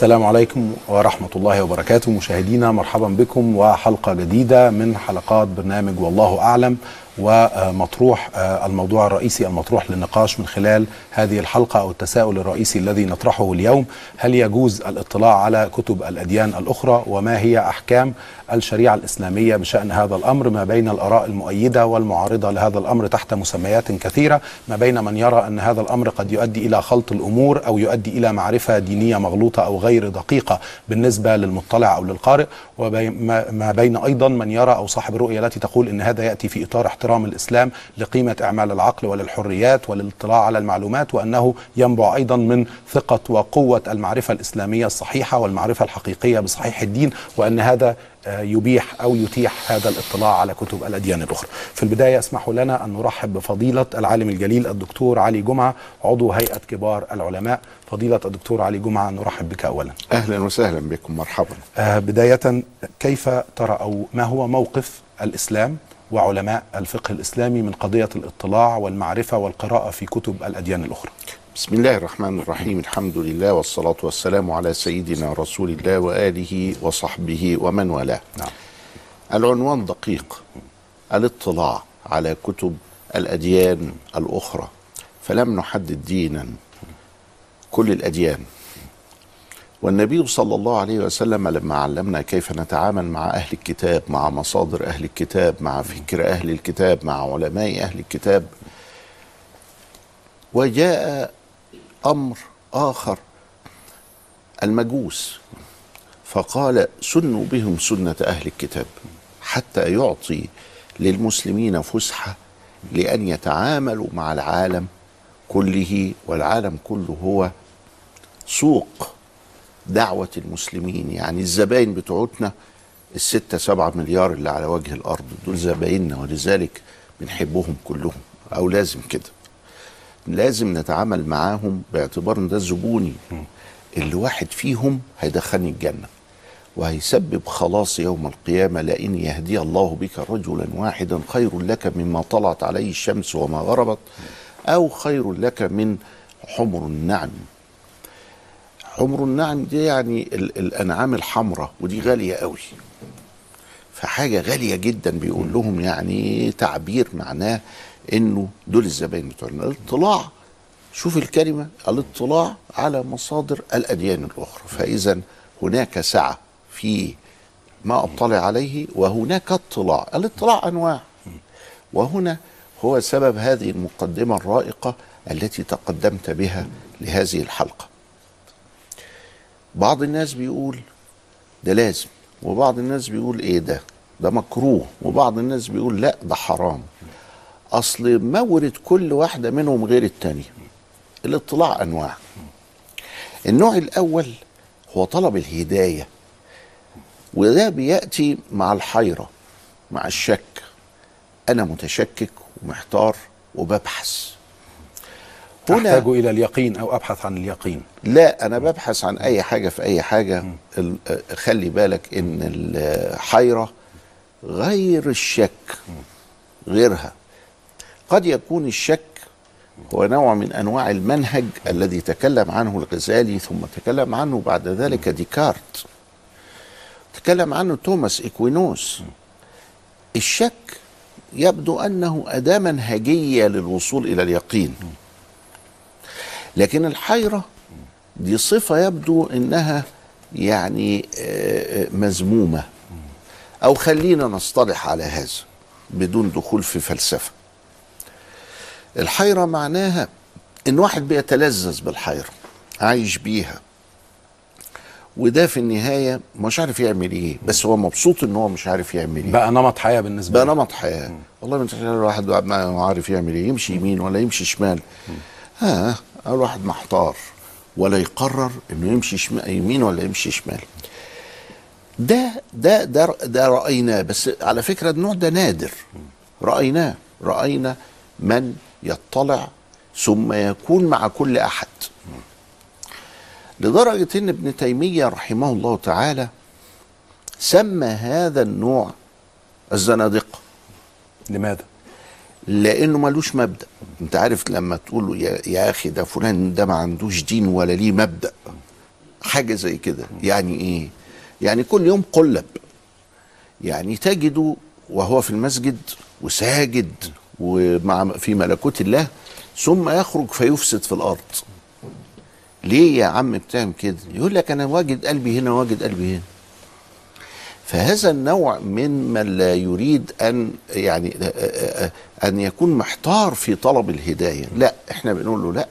السلام عليكم ورحمة الله وبركاته. مشاهدينا مرحبا بكم وحلقة جديدة من حلقات برنامج والله أعلم. ومطروح الموضوع الرئيسي المطروح للنقاش من خلال هذه الحلقة أو التساؤل الرئيسي الذي نطرحه اليوم. هل يجوز الاطلاع على كتب الأديان الأخرى؟ وما هي أحكام الشريعة الإسلامية بشأن هذا الأمر؟ ما بين الآراء المؤيدة والمعارضة لهذا الأمر تحت مسميات كثيرة. ما بين من يرى أن هذا الأمر قد يؤدي إلى خلط الأمور أو يؤدي إلى معرفة دينية مغلوطة أو غير دقيقة بالنسبة للمطلع أو للقارئ. وما بين أيضا من يرى أو صاحب الرؤية التي تقول أن هذا يأتي في إطار احترام الإسلام لقيمة إعمال العقل وللحريات وللاطلاع على المعلومات وأنه ينبع أيضا من ثقة وقوة المعرفة الإسلامية الصحيحة والمعرفة الحقيقية بصحيح الدين وأن هذا يبيح أو يتيح هذا الاطلاع على كتب الأديان الأخرى. في البداية اسمحوا لنا أن نرحب بفضيلة العالم الجليل الدكتور علي جمعة عضو هيئة كبار العلماء. فضيلة الدكتور علي جمعة نرحب بك أولا. أهلا وسهلا بكم مرحبا. آه بداية كيف ترى أو ما هو موقف الإسلام وعلماء الفقه الإسلامي من قضية الاطلاع والمعرفة والقراءة في كتب الأديان الأخرى. بسم الله الرحمن الرحيم. الحمد لله والصلاة والسلام على سيدنا رسول الله وآله وصحبه ومن والاه. نعم. العنوان دقيق. الاطلاع على كتب الأديان الأخرى. فلم نحدد دينا. كل الأديان. والنبي صلى الله عليه وسلم لما علمنا كيف نتعامل مع أهل الكتاب مع مصادر أهل الكتاب مع فكر أهل الكتاب مع علماء أهل الكتاب وجاء أمر آخر المجوس. فقال سنوا بهم سنة أهل الكتاب حتى يعطي للمسلمين فسحة لأن يتعاملوا مع العالم كله والعالم كله هو سوق دعوة المسلمين يعني الزباين بتوعتنا الستة سبعة مليار اللي على وجه الأرض دول زبايننا ولذلك بنحبهم كلهم أو لازم كده. لازم نتعامل معاهم باعتبار إن ده زبوني. اللي واحد فيهم هيدخلني الجنة وهيسبب خلاص يوم القيامة لئن يهدي الله بك رجلا واحدا خير لك مما طلعت عليه الشمس وما غربت أو خير لك من حمر النعم. حمر النعم دي يعني ال الأنعام الحمراء ودي غالية قوي. فحاجة غالية جدا بيقول لهم يعني تعبير معناه إنه دول الزباين بتوعنا. الاطلاع شوف الكلمة الاطلاع على مصادر الأديان الأخرى. فاذا هناك سعة في ما أطلع عليه وهناك اطلاع. الاطلاع أنواع. وهنا هو سبب هذه المقدمة الرائقة التي تقدمت بها لهذه الحلقة. بعض الناس بيقول ده لازم وبعض الناس بيقول إيه ده؟ ده مكروه. وبعض الناس بيقول لا ده حرام. أصل مورد كل واحدة منهم غير الثانية الاطلاع أنواع. النوع الأول هو طلب الهداية. وده بيأتي مع الحيرة مع الشك. أنا متشكك ومحتار وببحث. تحتاج إلى اليقين أو أبحث عن اليقين. لا أنا ببحث عن أي حاجة في أي حاجة. خلي بالك إن الحيره غير الشك غيرها. قد يكون الشك هو نوع من أنواع المنهج الذي تكلم عنه الغزالي ثم تكلم عنه بعد ذلك ديكارت. تكلم عنه توماس إكوينوس. الشك يبدو أنه أداة منهجية للوصول إلى اليقين. لكن الحيرة دي صفة يبدو إنها يعني مذمومة. أو خلينا نصطلح على هذا بدون دخول في فلسفة. الحيرة معناها إن واحد بيتلذذ بالحيرة عايش بيها. وده في النهاية مش عارف يعمل إيه بس هو مبسوط إن هو مش عارف يعمل إيه. بقى نمط حياة بالنسبة بقى نمط حياة. والله من الواحد ما عارف يعمل إيه يمشي يمين ولا يمشي شمال. ها آه. الواحد محتار ولا يقرر إنه يمشي يمين ولا يمشي شمال. ده ده ده ده رأيناه بس على فكرة النوع ده نادر. رأيناه رأينا من يطلع ثم يكون مع كل أحد. لدرجة إن ابن تيمية رحمه الله تعالى سمى هذا النوع الزنادقة. لماذا؟ لأنه ملوش مبدأ. أنت عارف لما تقول يا, يا أخي ده فلان ده ما عندوش دين ولا ليه مبدأ. حاجة زي كده. يعني إيه؟ يعني كل يوم قلب. يعني تجده وهو في المسجد وساجد ومع في ملكوت الله ثم يخرج فيفسد في الأرض. ليه يا عم بتعمل كده؟ يقول لك أنا واجد قلبي هنا واجد قلبي هنا. فهذا النوع من من لا يريد أن يعني أن يكون محتار في طلب الهداية. لا إحنا بنقول له لا.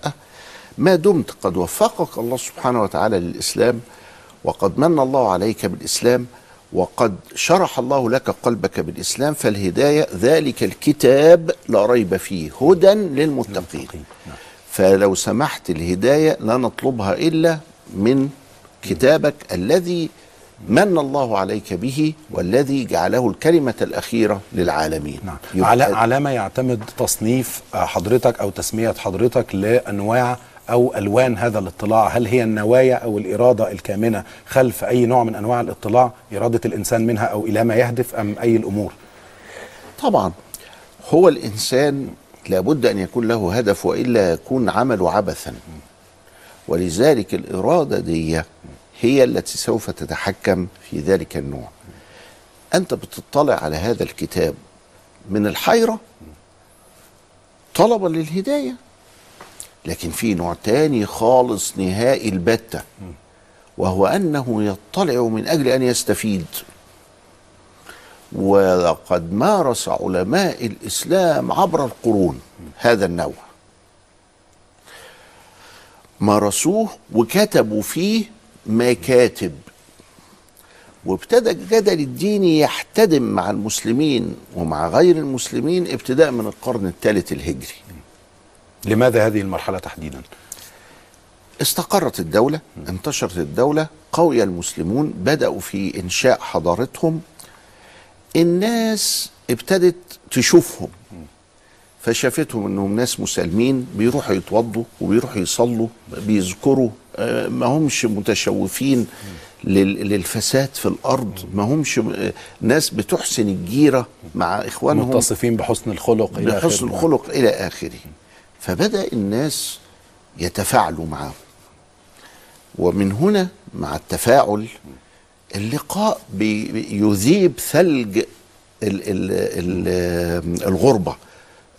ما دمت قد وفقك الله سبحانه وتعالى للإسلام وقد من الله عليك بالإسلام وقد شرح الله لك قلبك بالإسلام فالهداية ذلك الكتاب لا ريب فيه هدى للمتقين. فلو سمحت الهداية لا نطلبها إلا من كتابك الذي من الله عليك به والذي جعله الكلمة الأخيرة للعالمين. نعم. على على ما يعتمد تصنيف حضرتك أو تسمية حضرتك لأنواع أو ألوان هذا الاطلاع. هل هي النوايا أو الإرادة الكامنة خلف أي نوع من أنواع الاطلاع؟ إرادة الإنسان منها أو إلى ما يهدف أم أي الأمور؟ طبعا هو الإنسان لابد أن يكون له هدف وإلا يكون عمله عبثا. ولذلك الإرادة دي هي التي سوف تتحكم في ذلك النوع. أنت بتطلع على هذا الكتاب من الحيرة طلبا للهداية لكن في نوع تاني خالص نهائي البتة وهو أنه يطلع من أجل أن يستفيد. ولقد مارس علماء الإسلام عبر القرون هذا النوع. مارسوه وكتبوا فيه مكاتب وابتدى الجدل الديني يحتدم مع المسلمين ومع غير المسلمين ابتداء من القرن الثالث الهجري. لماذا هذه المرحلة تحديدا؟ استقرت الدولة انتشرت الدولة قوي المسلمون بدأوا في إنشاء حضارتهم. الناس ابتدت تشوفهم. فشافتهم إنهم ناس مسالمين بيروحوا يتوضوا وبيروحوا يصلوا بيذكروا ما همش متشوفين لل- للفساد في الأرض. ما همش ناس بتحسن الجيرة مع إخوانهم. متصفين بحسن الخلق إلى بحسن. الخلق إلى آخره. فبدأ الناس يتفاعلوا معه ومن هنا مع التفاعل اللقاء يذيب ثلج ال ال ال الغربة.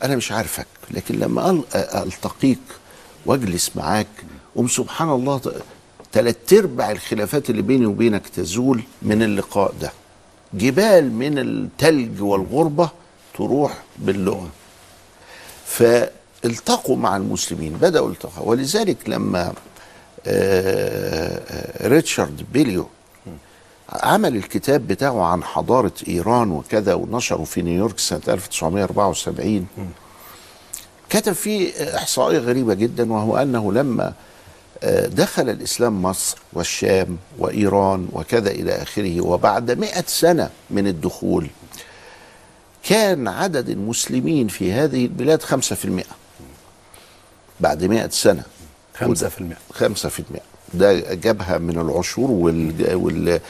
أنا مش عارفك لكن لما ألتقيك وأجلس معاك قوم سبحان الله تلات أرباع الخلافات اللي بيني وبينك تزول من اللقاء ده. جبال من التلج والغربة تروح باللغة. فالتقوا مع المسلمين بدأوا التقوا ولذلك لما آه، آه، ريتشارد بيليو عمل الكتاب بتاعه عن حضارة إيران وكذا ونشره في نيويورك سنة 1974 كتب فيه إحصائية غريبة جدا وهو أنه لما دخل الإسلام مصر والشام وإيران وكذا إلى آخره وبعد مئة سنة من الدخول كان عدد المسلمين في هذه البلاد خمسة في المئة. بعد مئة سنة. خمسة في المئة. خمسة في المئة. ده جابها من العشور وال... وال...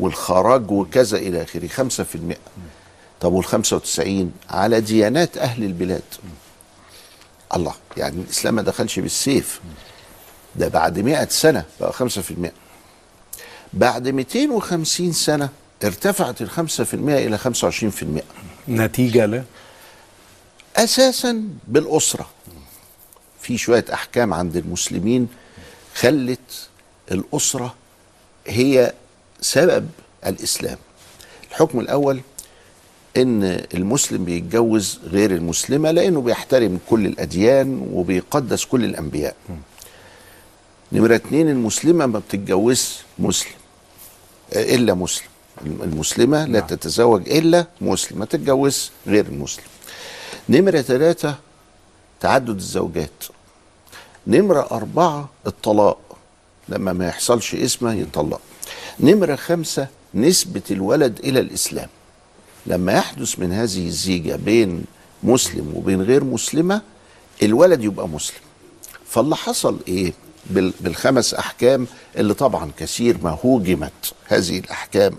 والخراج وكذا إلى آخره خمسة في المئة. طب والخمسة وتسعين على ديانات أهل البلاد. الله يعني الإسلام ما دخلش بالسيف. ده بعد مئة سنة بقى خمسة في المئة. بعد 250 سنة ارتفعت في المئة إلى خمسة وعشرين في المئة. نتيجة ل؟ أساسا بالأسرة. في شوية أحكام عند المسلمين خلت الأسرة هي سبب الإسلام. الحكم الأول إن المسلم بيتجوز غير المسلمة لأنه بيحترم كل الأديان وبيقدس كل الأنبياء. نمرة اتنين المسلمة ما بتتجوزش مسلم. آه، إلا مسلم. المسلمة لا تتزوج إلا مسلم ما تتجوزش غير المسلم. نمرة ثلاثة تعدد الزوجات. نمرة أربعة الطلاق. لما ما يحصلش اسمه يطلق. نمرة خمسة نسبة الولد إلى الإسلام. لما يحدث من هذه الزيجة بين مسلم وبين غير مسلمة الولد يبقى مسلم. فاللي حصل إيه؟ بال- بالخمس أحكام اللي طبعا كثير ما هوجمت هذه الأحكام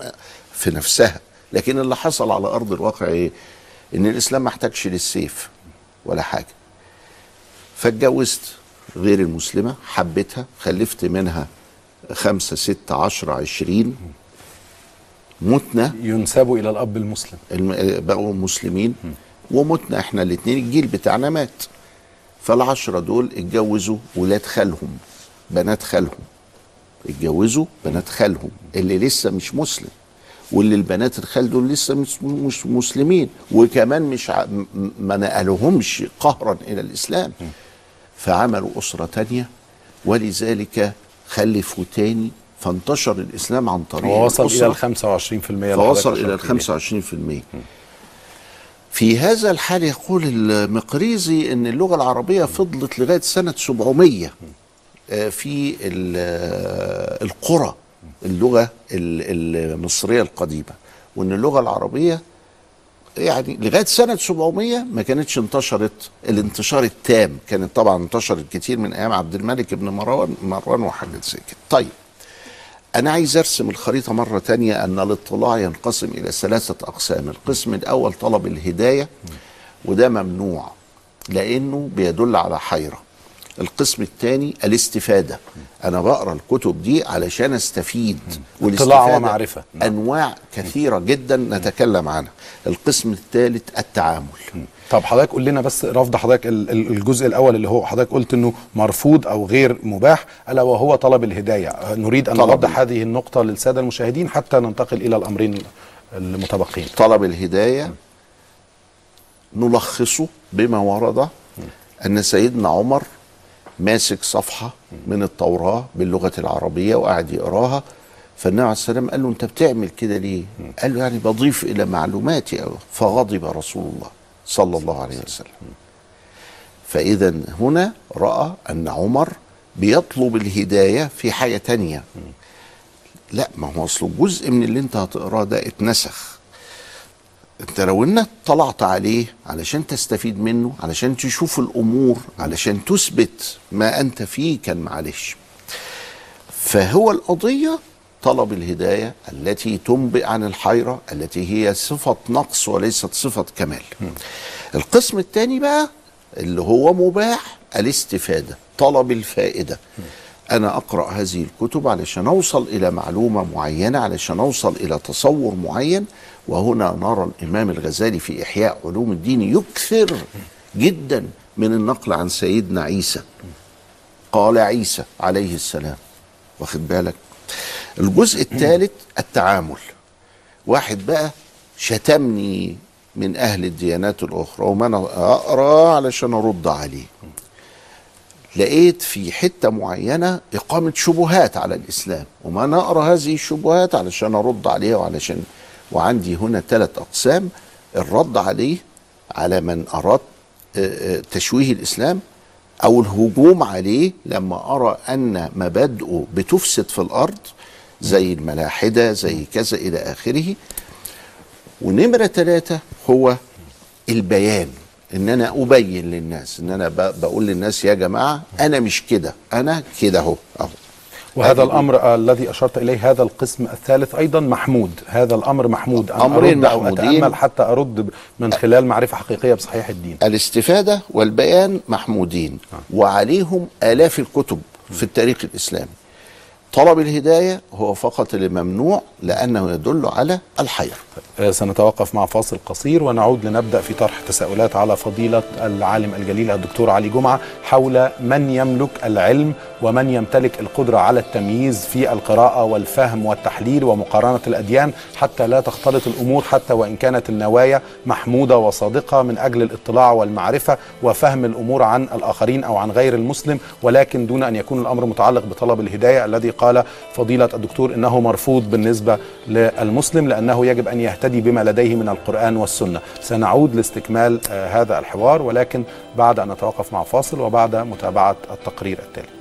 في نفسها. لكن اللي حصل على أرض الواقع إيه؟ إن الإسلام ما احتاجش للسيف ولا حاجة. فاتجوزت غير المسلمة حبيتها خلفت منها خمسة ستة عشرة عشرين. متنا. ينسب إلى الأب المسلم. الم- بقوا مسلمين. ومتنا إحنا الاثنين الجيل بتاعنا مات. فالعشرة دول اتجوزوا ولاد خالهم. بنات خالهم. اتجوزوا بنات خالهم اللي لسه مش مسلم واللي البنات الخال دول لسه مش, مسلمين وكمان مش ع- ما نقلوهمش قهرا إلى الإسلام. فعملوا أسرة تانية ولذلك خلفوا تاني فانتشر الإسلام عن طريق ووصل إلى. ال 25% اللي فوصل إلى ال 25% في هذا الحال يقول المقريزي إن اللغة العربية فضلت لغاية سنة 700 آه، في ال- آه، القرى اللغة ال- المصرية القديمة وإن اللغة العربية يعني لغاية سنة 700 ما كانتش انتشرت الانتشار التام كانت طبعا انتشرت كتير من أيام عبد الملك بن مروان مروان وحاجات زي كده. طيب أنا عايز أرسم الخريطة مرة تانية أن الاطلاع ينقسم إلى ثلاثة أقسام. القسم الأول طلب الهداية وده ممنوع لأنه بيدل على حيرة. القسم الثاني الاستفادة. أنا بقرأ الكتب دي علشان أستفيد. والاستفادة ومعرفة. أنواع كثيرة جدا نتكلم عنها. القسم الثالث التعامل. طب حضرتك قول لنا بس رفض حضرتك ال- ال- الجزء الأول اللي هو حضرتك قلت إنه مرفوض أو غير مباح ألا وهو طلب الهداية. نريد أن نوضح هذه النقطة للسادة المشاهدين حتى ننتقل إلى الأمرين المتبقين. طلب الهداية نلخصه بما ورد أن سيدنا عمر ماسك صفحة من التوراة باللغة العربية وقاعد يقراها. فالنبي عليه السلام قال له أنت بتعمل كده ليه؟ قال له يعني بضيف إلى معلوماتي. فغضب رسول الله صلى الله عليه وسلم. فإذا هنا رأى أن عمر بيطلب الهداية في حاجة تانية. لا ما هو أصله جزء من اللي أنت هتقراه ده اتنسخ. انت لو انك طلعت عليه علشان تستفيد منه علشان تشوف الأمور علشان تثبت ما أنت فيه كان معلش. فهو القضية طلب الهداية التي تنبئ عن الحيرة التي هي صفة نقص وليست صفة كمال. القسم الثاني بقى اللي هو مباح الاستفادة طلب الفائدة. أنا أقرأ هذه الكتب علشان أوصل إلى معلومة معينة علشان أوصل إلى تصور معين. وهنا نرى الإمام الغزالي في إحياء علوم الدين يكثر جدا من النقل عن سيدنا عيسى. قال عيسى عليه السلام. واخد بالك؟ الجزء الثالث التعامل. واحد بقى شتمني من أهل الديانات الأخرى وما أنا أقرأ علشان أرد عليه. لقيت في حتة معينة إقامة شبهات على الإسلام وما نقرأ هذه الشبهات علشان أرد عليها وعلشان وعندي هنا ثلاث أقسام الرد عليه على من أراد آه، آه، تشويه الإسلام أو الهجوم عليه لما أرى أن مبادئه بتفسد في الأرض زي الملاحدة زي كذا إلى آخره. ونمرة ثلاثة هو البيان. إن أنا أبين للناس إن أنا بقول للناس يا جماعة أنا مش كده أنا كده أهو أهو. وهذا أدي- الأمر آه، الذي أشرت إليه هذا القسم الثالث أيضا محمود هذا الأمر محمود. ان أمرين أرد أو محمودين. أتأمل حتى أرد من خلال معرفة حقيقية بصحيح الدين. الاستفادة والبيان محمودين وعليهم آلاف الكتب في التاريخ الإسلامي. طلب الهداية هو فقط اللي ممنوع لأنه يدل على الحيره آه، سنتوقف مع فاصل قصير ونعود لنبدأ في طرح تساؤلات على فضيلة العالم الجليل الدكتور علي جمعة حول من يملك العلم ومن يمتلك القدرة على التمييز في القراءة والفهم والتحليل ومقارنة الأديان حتى لا تختلط الأمور حتى وإن كانت النوايا محمودة وصادقة من أجل الاطلاع والمعرفة وفهم الأمور عن الآخرين أو عن غير المسلم ولكن دون أن يكون الأمر متعلق بطلب الهداية الذي قال فضيلة الدكتور إنه مرفوض بالنسبة للمسلم لأنه يجب أن يهتدي بما لديه من القرآن والسنة. سنعود لاستكمال آه، هذا الحوار ولكن بعد أن نتوقف مع فاصل وبعد متابعة التقرير التالي.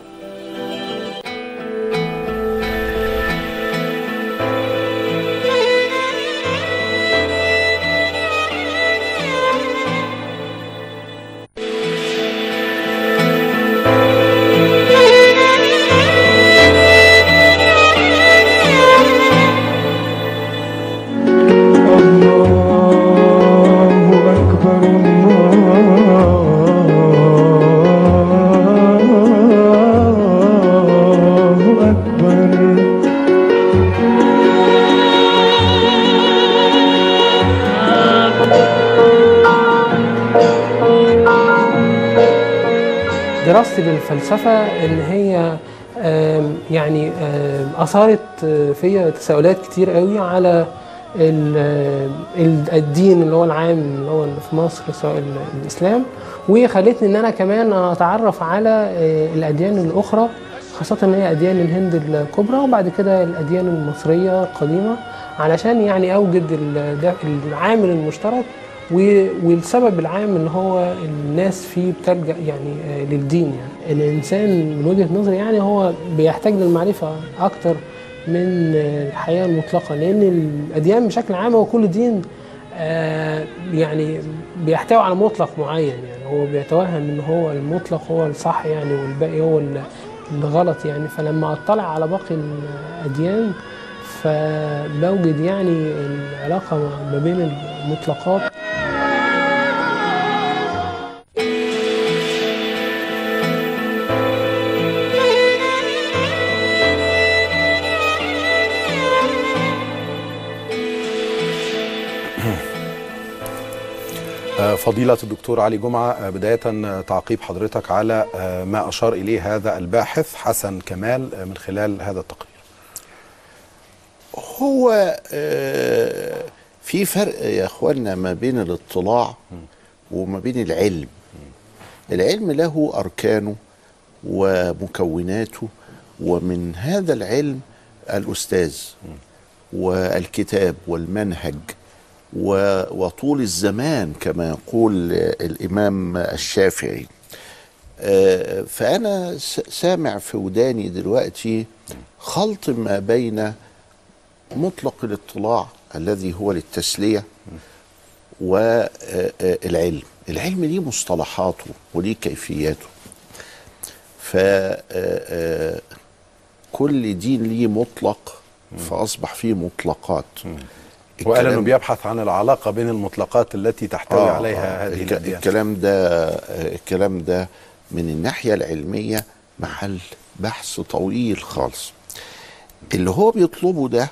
دراستي للفلسفة إن هي يعني أثارت آه، فيا تساؤلات كتير قوي على ال- ال- الدين اللي هو العام اللي هو في مصر سواء ال- الإسلام. وخلتني إن أنا كمان أتعرف على آه، الأديان الأخرى خاصة إن هي أديان الهند الكبرى وبعد كده الأديان المصرية القديمة علشان يعني أوجد العامل المشترك والسبب العام اللي هو الناس فيه بتلجأ يعني آه، للدين يعني. الإنسان من وجهة نظري يعني هو بيحتاج للمعرفة أكتر من آه، الحياة المطلقة لأن الأديان بشكل عام هو كل دين آه، يعني بيحتوي على مطلق معين يعني. هو بيتوهم إن هو المطلق هو الصح يعني والباقي هو ال- الغلط يعني. فلما أطلع على باقي الأديان فبوجد يعني العلاقة ما بين المطلقات فضيلة الدكتور علي جمعة آه، بداية آه، تعقيب حضرتك على آه، ما أشار إليه هذا الباحث حسن كمال من خلال هذا التقرير. هو في فرق يا اخوانا ما بين الاطلاع وما بين العلم. العلم له أركانه ومكوناته ومن هذا العلم الأستاذ والكتاب والمنهج وطول الزمان كما يقول الإمام الشافعي. آه، فأنا سامع في وداني دلوقتي خلط ما بين مطلق الاطلاع الذي هو للتسلية والعلم العلم. ليه مصطلحاته وليه كيفياته. ف آه، آه، كل دين ليه مطلق فأصبح فيه مطلقات. وقال الكلام- بيبحث عن العلاقة بين المطلقات التي تحتوي آه، عليها آه، هذه الك- الأديان الكلام ده الكلام ده من الناحية العلمية محل بحث طويل خالص. اللي هو بيطلبه ده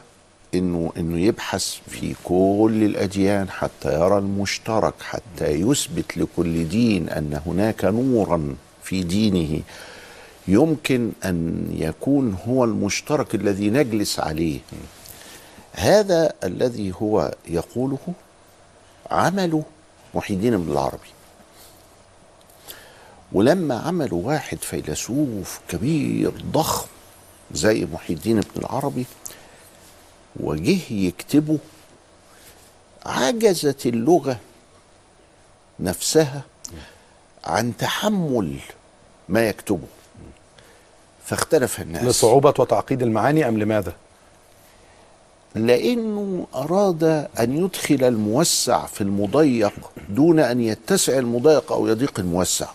انه إنه يبحث في كل الأديان حتى يرى المشترك حتى يثبت لكل دين أن هناك نورا في دينه. يمكن أن يكون هو المشترك الذي نجلس عليه. هذا الذي هو يقوله عمله محي الدين بن العربي. ولما عملوا واحد فيلسوف كبير ضخم زي محي الدين بن العربي وجه يكتبه عجزت اللغة نفسها عن تحمل ما يكتبه. فاختلف الناس. لصعوبة وتعقيد المعاني أم لماذا؟ لأنه أراد أن يدخل الموسع في المضيق دون أن يتسع المضيق أو يضيق الموسع.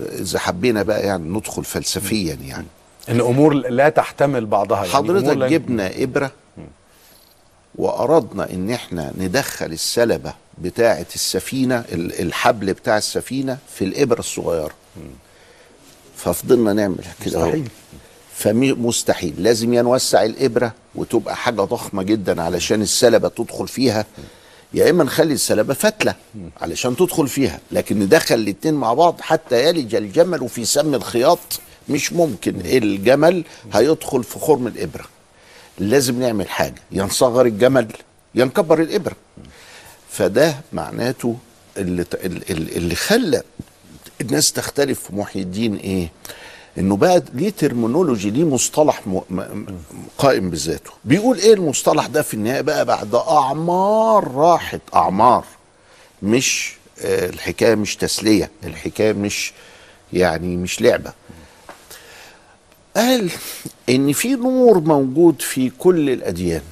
إذا حبينا بقى يعني ندخل فلسفيا يعني. إن أمور لا تحتمل بعضها. يعني حضرتك جبنا إبرة وأردنا إن إحنا ندخل السلبة بتاعة السفينة ال- الحبل بتاع السفينة في الإبرة الصغيرة. ففضلنا نعمل كده. مستحيل. فمستحيل لازم ينوسع الإبرة وتبقى حاجة ضخمة جدا علشان السلبة تدخل فيها. يا إما نخلي السلبة فتلة علشان تدخل فيها لكن ندخل الاتنين مع بعض حتى يلج الجمل في سم الخياط مش ممكن. الجمل هيدخل في خرم الإبرة. لازم نعمل حاجة. ينصغر الجمل ينكبر الإبرة. فده معناته اللي اللي خلى الناس تختلف في محي الدين إيه؟ انه بقى ليه ترمينولوجي ليه مصطلح. قائم بذاته. بيقول إيه المصطلح ده في النهاية بقى؟ بعد أعمار راحت. أعمار مش آه الحكاية مش تسلية الحكاية مش يعني مش لعبة. قال إن في نور موجود في كل الأديان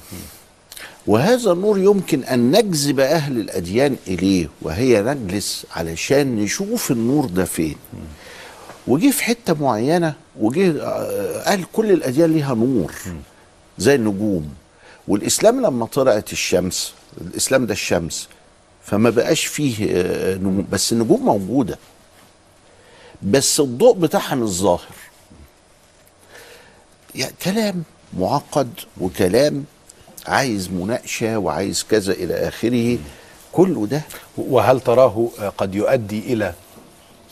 وهذا النور يمكن أن نجذب أهل الأديان إليه وهي نجلس علشان نشوف النور ده فين. وجه في حتة معينة وجه آه، قال كل الأديان ليها نور زي النجوم. والإسلام لما طلعت الشمس الإسلام ده الشمس فما بقاش فيه آه، نجوم. بس النجوم موجودة. بس الضوء بتاعها مش ظاهر يعني كلام معقد وكلام عايز مناقشة وعايز كذا إلى آخره. كله ده وهل تراه قد يؤدي إلى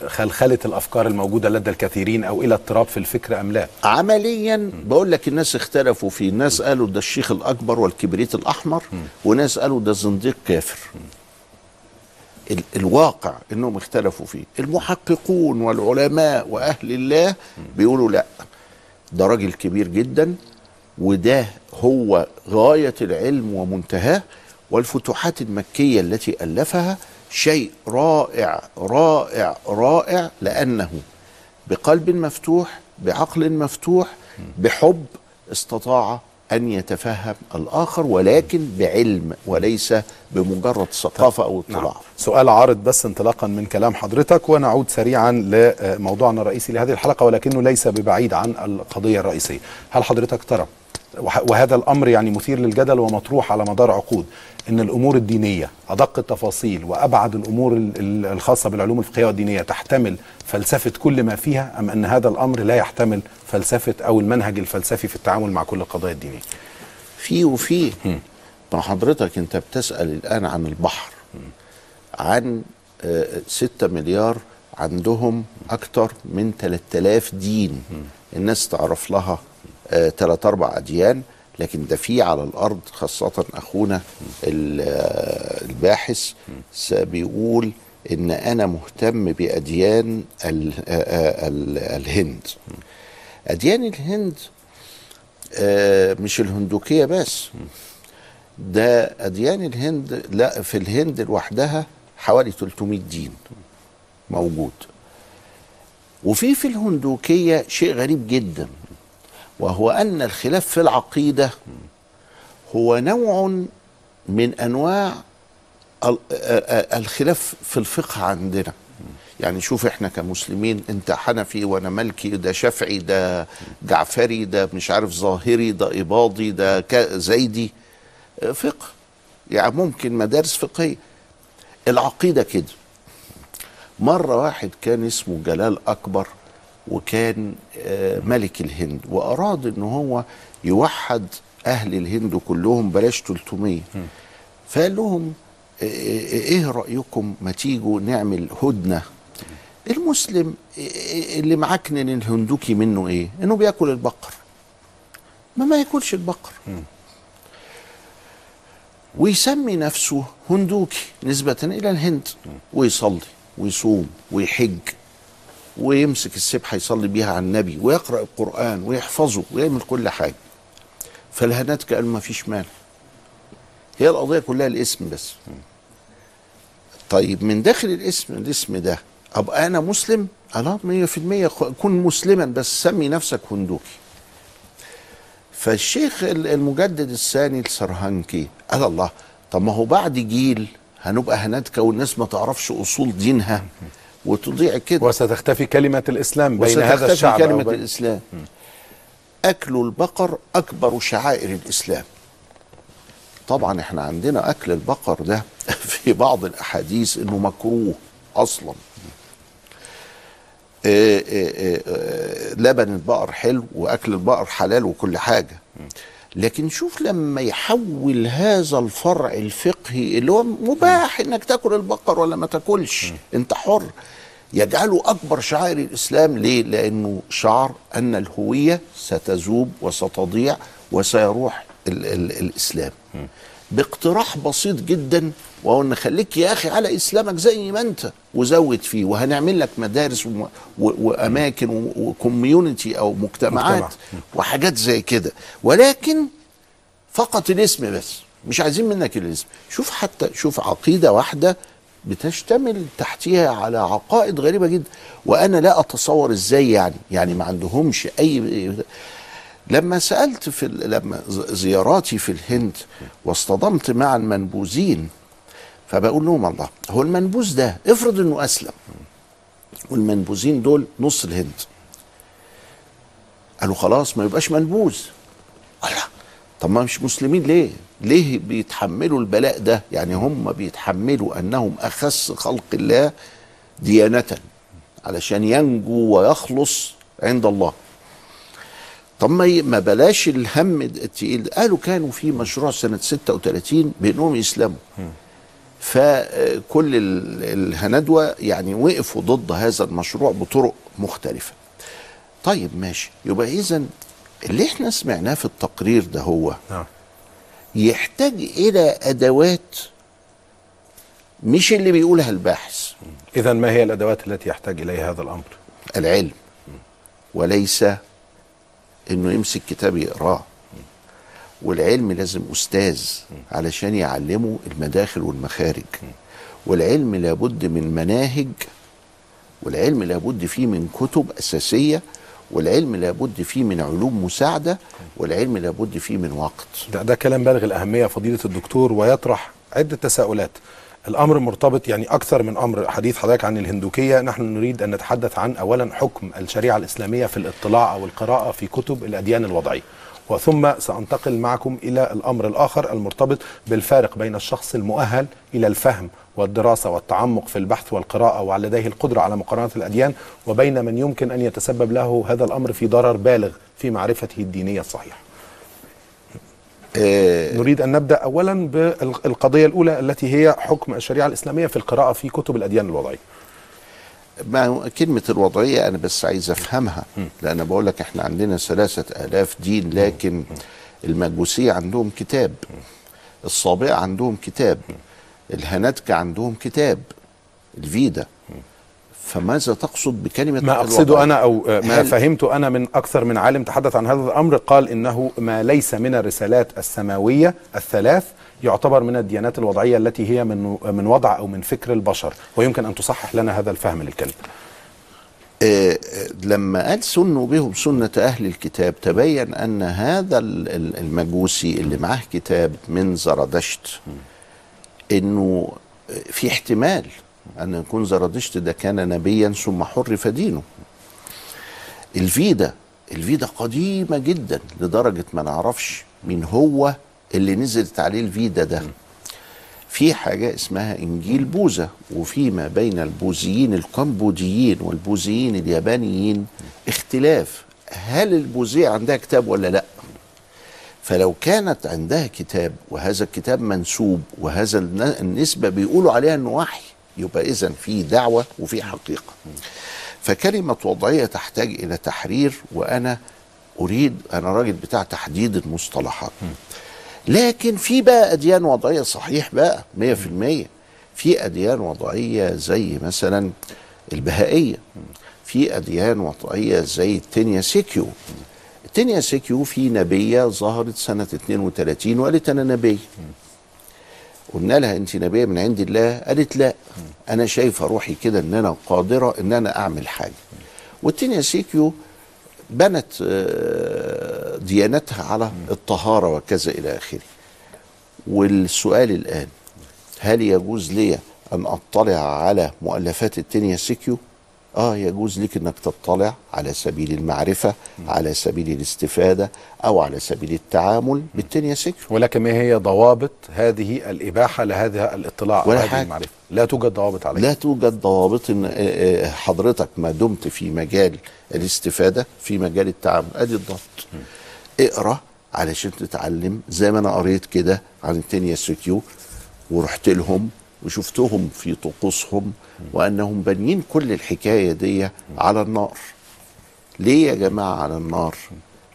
خلخلة الأفكار الموجودة لدى الكثيرين أو إلى اضطراب في الفكر أم لا؟ عمليا بقول لك الناس اختلفوا فيه. ناس قالوا ده الشيخ الأكبر والكبريت الأحمر وناس قالوا ده زنديق كافر. ال- الواقع إنهم اختلفوا فيه. المحققون والعلماء وأهل الله بيقولوا لا ده راجل كبير جدا وده هو غاية العلم ومنتهاه والفتوحات المكية التي ألفها شيء رائع رائع رائع لأنه بقلب مفتوح بعقل مفتوح بحب استطاع أن يتفهم الآخر ولكن بعلم وليس بمجرد ثقافة أو نعم. اطلاع سؤال عارض بس انطلاقا من كلام حضرتك ونعود سريعا لموضوعنا الرئيسي لهذه الحلقة ولكنه ليس ببعيد عن القضية الرئيسية. هل حضرتك ترى وهذا الأمر يعني مثير للجدل ومطروح على مدار عقود إن الأمور الدينية أدق التفاصيل وأبعد الأمور ال- ال- الخاصة بالعلوم الفقهية والدينية تحتمل فلسفة كل ما فيها أم أن هذا الأمر لا يحتمل فلسفة أو المنهج الفلسفي في التعامل مع كل القضايا الدينية؟ في وفي. ما حضرتك أنت بتسأل الآن عن البحر. عن آه، ستة مليار عندهم أكتر من 3000 دين الناس تعرف لها تلات أربع أديان لكن ده في على الأرض خاصة أخونا ال- الباحث بيقول إن أنا مهتم بأديان ال- ال- الهند. أديان الهند آه، مش الهندوكية بس. ده أديان الهند لا في الهند لوحدها حوالي 300 دين موجود. وفي في الهندوكية شيء غريب جدا. وهو أن الخلاف في العقيدة هو نوع من آ- الخلاف في الفقه عندنا. يعني شوف إحنا كمسلمين أنت حنفي وأنا مالكي ده شافعي ده جعفري ده مش عارف ظاهري ده إباضي ده زيدي. فقه. يعني ممكن مدارس فقهية. العقيدة كده. مرة واحد كان اسمه جلال أكبر. وكان آه، ملك الهند واراد إن هو يوحد أهل الهند كلهم بلاش 300 فقال لهم آه، آه، إيه رأيكم ما تيجوا نعمل هدنة؟ المسلم اللي معكنن الهندوكي منه إيه؟ إنه بياكل البقر. ما ما ياكلش البقر. ويسمي نفسه هندوكي نسبة إلى الهند. ويصلي ويصوم ويحج. ويمسك السبحة يصلي بيها على النبي ويقرأ القرآن ويحفظه ويعمل كل حاجة. فالهنات قال ما فيش مال هي القضية كلها الاسم بس. طيب من داخل الاسم الاسم ده أبقى أنا مسلم؟ في المية كن مسلما بس سمي نفسك هندوكي. فالشيخ ال- المجدد الثاني السرهنكي قال الله طب ما هو بعد جيل هنبقى هنتكى والناس ما تعرفش أصول دينها. وتضيع كده. وستختفي كلمة الإسلام بين هذا وستختفي الشعب كلمة أو بين- الإسلام. أكل البقر أكبر شعائر الإسلام. طبعا إحنا عندنا أكل البقر ده في بعض الأحاديث إنه مكروه أصلا. آه، آه، آه، لبن البقر حلو وأكل البقر حلال وكل حاجة. لكن شوف لما يحول هذا الفرع الفقهي اللي هو مباح إنك تأكل البقر ولا ما تأكلش. أنت حر. يجعله أكبر شعائر الإسلام ليه؟ لأنه شعر أن الهوية ستذوب وستضيع وسيروح ال ال الإسلام. باقتراح بسيط جدا وهو إن خليك يا أخي على إسلامك زي ما أنت وزود فيه وهنعمل لك مدارس وم- و- وأماكن وكوميونتي أو مجتمعات مجتمع. وحاجات زي كده. ولكن فقط الاسم بس مش عايزين منك الاسم. شوف حتى شوف عقيدة واحدة بتشتمل تحتها على عقائد غريبة جدا. وأنا لا أتصور إزاي يعني يعني ما عندهمش أي لما سألت في لما زياراتي في الهند واصطدمت مع المنبوذين فبقول لهم الله هو المنبوذ ده افرض إنه أسلم. والمنبوذين دول نص الهند. قالوا خلاص ما يبقاش منبوذ. الله طب ما مش مسلمين ليه؟ ليه بيتحملوا البلاء ده؟ يعني هم بيتحملوا أنهم أخس خلق الله ديانة علشان ينجو ويخلص عند الله. طب ما بلاش الهم التقيل. قالوا كانوا في مشروع سنة 36 بانهم يسلموا فكل ال- الهندوة يعني وقفوا ضد هذا المشروع بطرق مختلفة. طيب ماشي. يبقى اذا اللي إحنا سمعناه في التقرير ده هو نعم. يحتاج إلى أدوات مش اللي بيقولها الباحث. اذا ما هي الأدوات التي يحتاج إليها هذا الأمر؟ العلم. وليس إنه يمسك كتاب يقراه. والعلم لازم أستاذ علشان يعلمه المداخل والمخارج. والعلم لابد من مناهج والعلم لابد فيه من كتب أساسية والعلم لابد فيه من علوم مساعدة والعلم لابد فيه من وقت. ده, ده كلام بالغ الأهمية فضيلة الدكتور ويطرح عدة تساؤلات. الأمر مرتبط يعني أكثر من أمر حديث حضرتك عن الهندوكية. نحن نريد أن نتحدث عن أولا حكم الشريعة الإسلامية في الاطلاع أو القراءة في كتب الأديان الوضعية. وثم سأنتقل معكم إلى الأمر الآخر المرتبط بالفارق بين الشخص المؤهل إلى الفهم والدراسة والتعمق في البحث والقراءة وعلى لديه القدرة على مقارنة الأديان وبين من يمكن أن يتسبب له هذا الأمر في ضرر بالغ في معرفته الدينية الصحيحة. نريد أن نبدأ أولا بالقضية الأولى التي هي حكم الشريعة الإسلامية في القراءة في كتب الأديان الوضعية. ما كلمة الوضعية أنا بس عايز أفهمها لأن بقول لك إحنا عندنا ثلاثة آلاف دين لكن المجوسية عندهم كتاب الصابئة عندهم كتاب الهناتكة عندهم كتاب الفيدا. فماذا تقصد بكلمة ما؟ أقصده أنا أو آه، ما فهمته أنا من أكثر من عالم تحدث عن هذا الأمر قال إنه ما ليس من الرسالات السماوية الثلاث يعتبر من الديانات الوضعية التي هي من من وضع أو من فكر البشر ويمكن أن تصحح لنا هذا الفهم للكلمة آه، آه، لما قال سنوا بهم سنة أهل الكتاب تبين أن هذا ال- ال- المجوسي اللي معاه كتاب من زرادشت إنه في احتمال أن يكون زرادشت ده كان نبيا ثم حرف دينه. الفيدا الفيدا قديمة جدا لدرجة ما نعرفش مين هو اللي نزلت عليه الفيدا ده. في حاجة اسمها إنجيل بوذا وفي ما بين البوذيين الكمبوديين والبوذيين اليابانيين اختلاف. هل البوذية عندها كتاب ولا لأ؟ فلو كانت عندها كتاب وهذا الكتاب منسوب وهذا الن- النسبة بيقولوا عليها إنه وحي. يبقى اذا في دعوة وفي حقيقة. فكلمة وضعية تحتاج إلى تحرير وأنا أريد أنا راجل بتاع تحديد المصطلحات. لكن في بقى أديان وضعية صحيح بقى مية في المية. في أديان وضعية زي مثلا البهائية. في أديان وضعية زي التينيا سيكيو. التينيا سيكيو في نبية ظهرت سنة 32 وقالت أنا نبي قلنا لها انت نبيه من عند الله؟ قالت لا. أنا شايفة روحي كده إن أنا قادرة إن أنا أعمل حاجة. والتينيا سيكيو بنت آه، ديانتها على الطهارة وكذا إلى آخره. والسؤال الآن هل يجوز لي أن أطلع على مؤلفات التينيا سيكيو؟ آه يجوز لك إنك تطلع على سبيل المعرفة على سبيل الاستفادة أو على سبيل التعامل بالتنيا سكر ولكن ما هي ضوابط هذه الإباحة لهذا الاطلاع ولا حاجة. المعرفة؟ لا توجد ضوابط عليها. لا توجد ضوابط إن آه، آه، حضرتك ما دمت في مجال الاستفادة في مجال التعامل. أدي الضبط. اقرأ علشان تتعلم. زي ما أنا قريت كده عن التنيا سكيو ورحت لهم وشفتهم في طقوسهم وأنهم بانيين كل الحكاية دي على النار. ليه يا جماعة على النار؟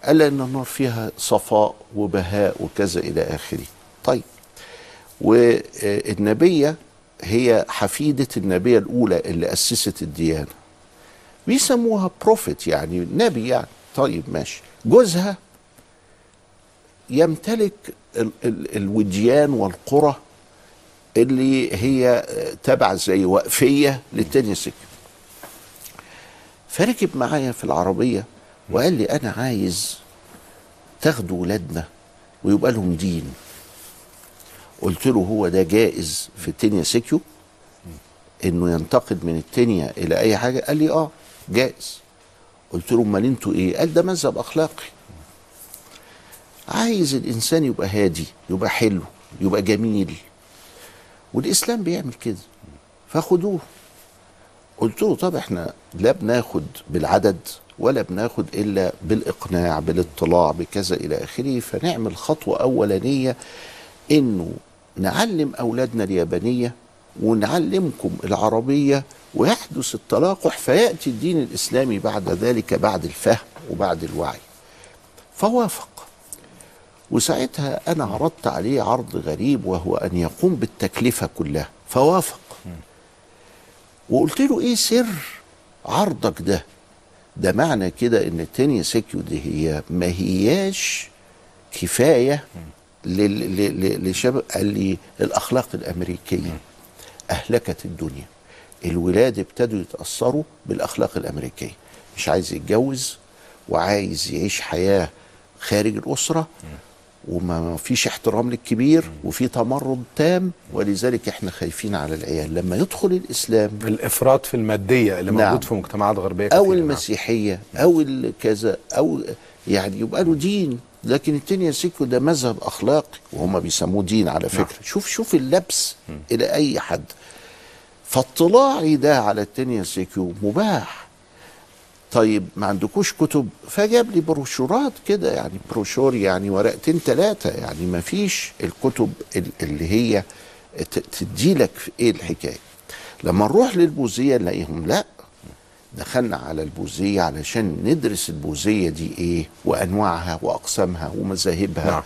قال ان النار فيها صفاء وبهاء وكذا إلى آخره. طيب والنبية هي حفيدة النبية الأولى اللي أسست الديانة. بيسموها prophet يعني نبي يعني. طيب ماشي. جوزها يمتلك ال ال الوديان والقرى اللي هي تبع زي وقفية للتانية سيكو. فركب معايا في العربية وقال لي أنا عايز تاخدوا ولادنا ويبقى لهم دين. قلت له هو ده جائز في التنيا سيكيو إنه ينتقل من التنيا إلى أي حاجة؟ قال لي آه جائز. قلت له أمال أنتوا إيه؟ قال ده مذهب أخلاقي. عايز الإنسان يبقى هادي يبقى حلو يبقى جميل. والإسلام بيعمل كده. فخدوه. قلت له طب إحنا لا بناخد بالعدد ولا بناخد إلا بالإقناع بالاطلاع بكذا إلى آخره. فنعمل خطوة أولانية إنه نعلم أولادنا اليابانية ونعلمكم العربية ويحدث التلاقح فيأتي الدين الإسلامي بعد ذلك بعد الفهم وبعد الوعي. فوافق. وساعتها أنا عرضت عليه عرض غريب وهو أن يقوم بالتكلفة كلها فوافق. وقلت له إيه سر عرضك ده؟ ده معنى كده إن التانية سيكيو دي هي ما هياش كفاية لشباب قال لي الأخلاق الأمريكية أهلكت الدنيا. الولاد ابتدوا يتأثروا بالأخلاق الأمريكية. مش عايز يتجوز وعايز يعيش حياة خارج الأسرة وما فيش احترام للكبير وفي تمرد تام ولذلك إحنا خايفين على العيال لما يدخل الإسلام الإفراط في المادية اللي نعم. موجود في مجتمعات غربية أو كثيرة. المسيحية أو الكذا أو يعني يبقى له دين لكن التانية سيكو ده مذهب أخلاقي وهم بيسموه دين على فكرة نعم. شوف شوف اللبس إلى أي حد فاطلاعي ده على التانية سيكو مباح طيب ما عندكوش كتب؟ فجاب لي بروشورات كده يعني بروشور يعني ورقتين ثلاثة يعني ما فيش الكتب ال- اللي هي تديلك في إيه الحكاية. لما نروح للبوذية نلاقيهم لا دخلنا على البوذية علشان ندرس البوذية دي إيه وانواعها واقسامها ومذاهبها. نعم.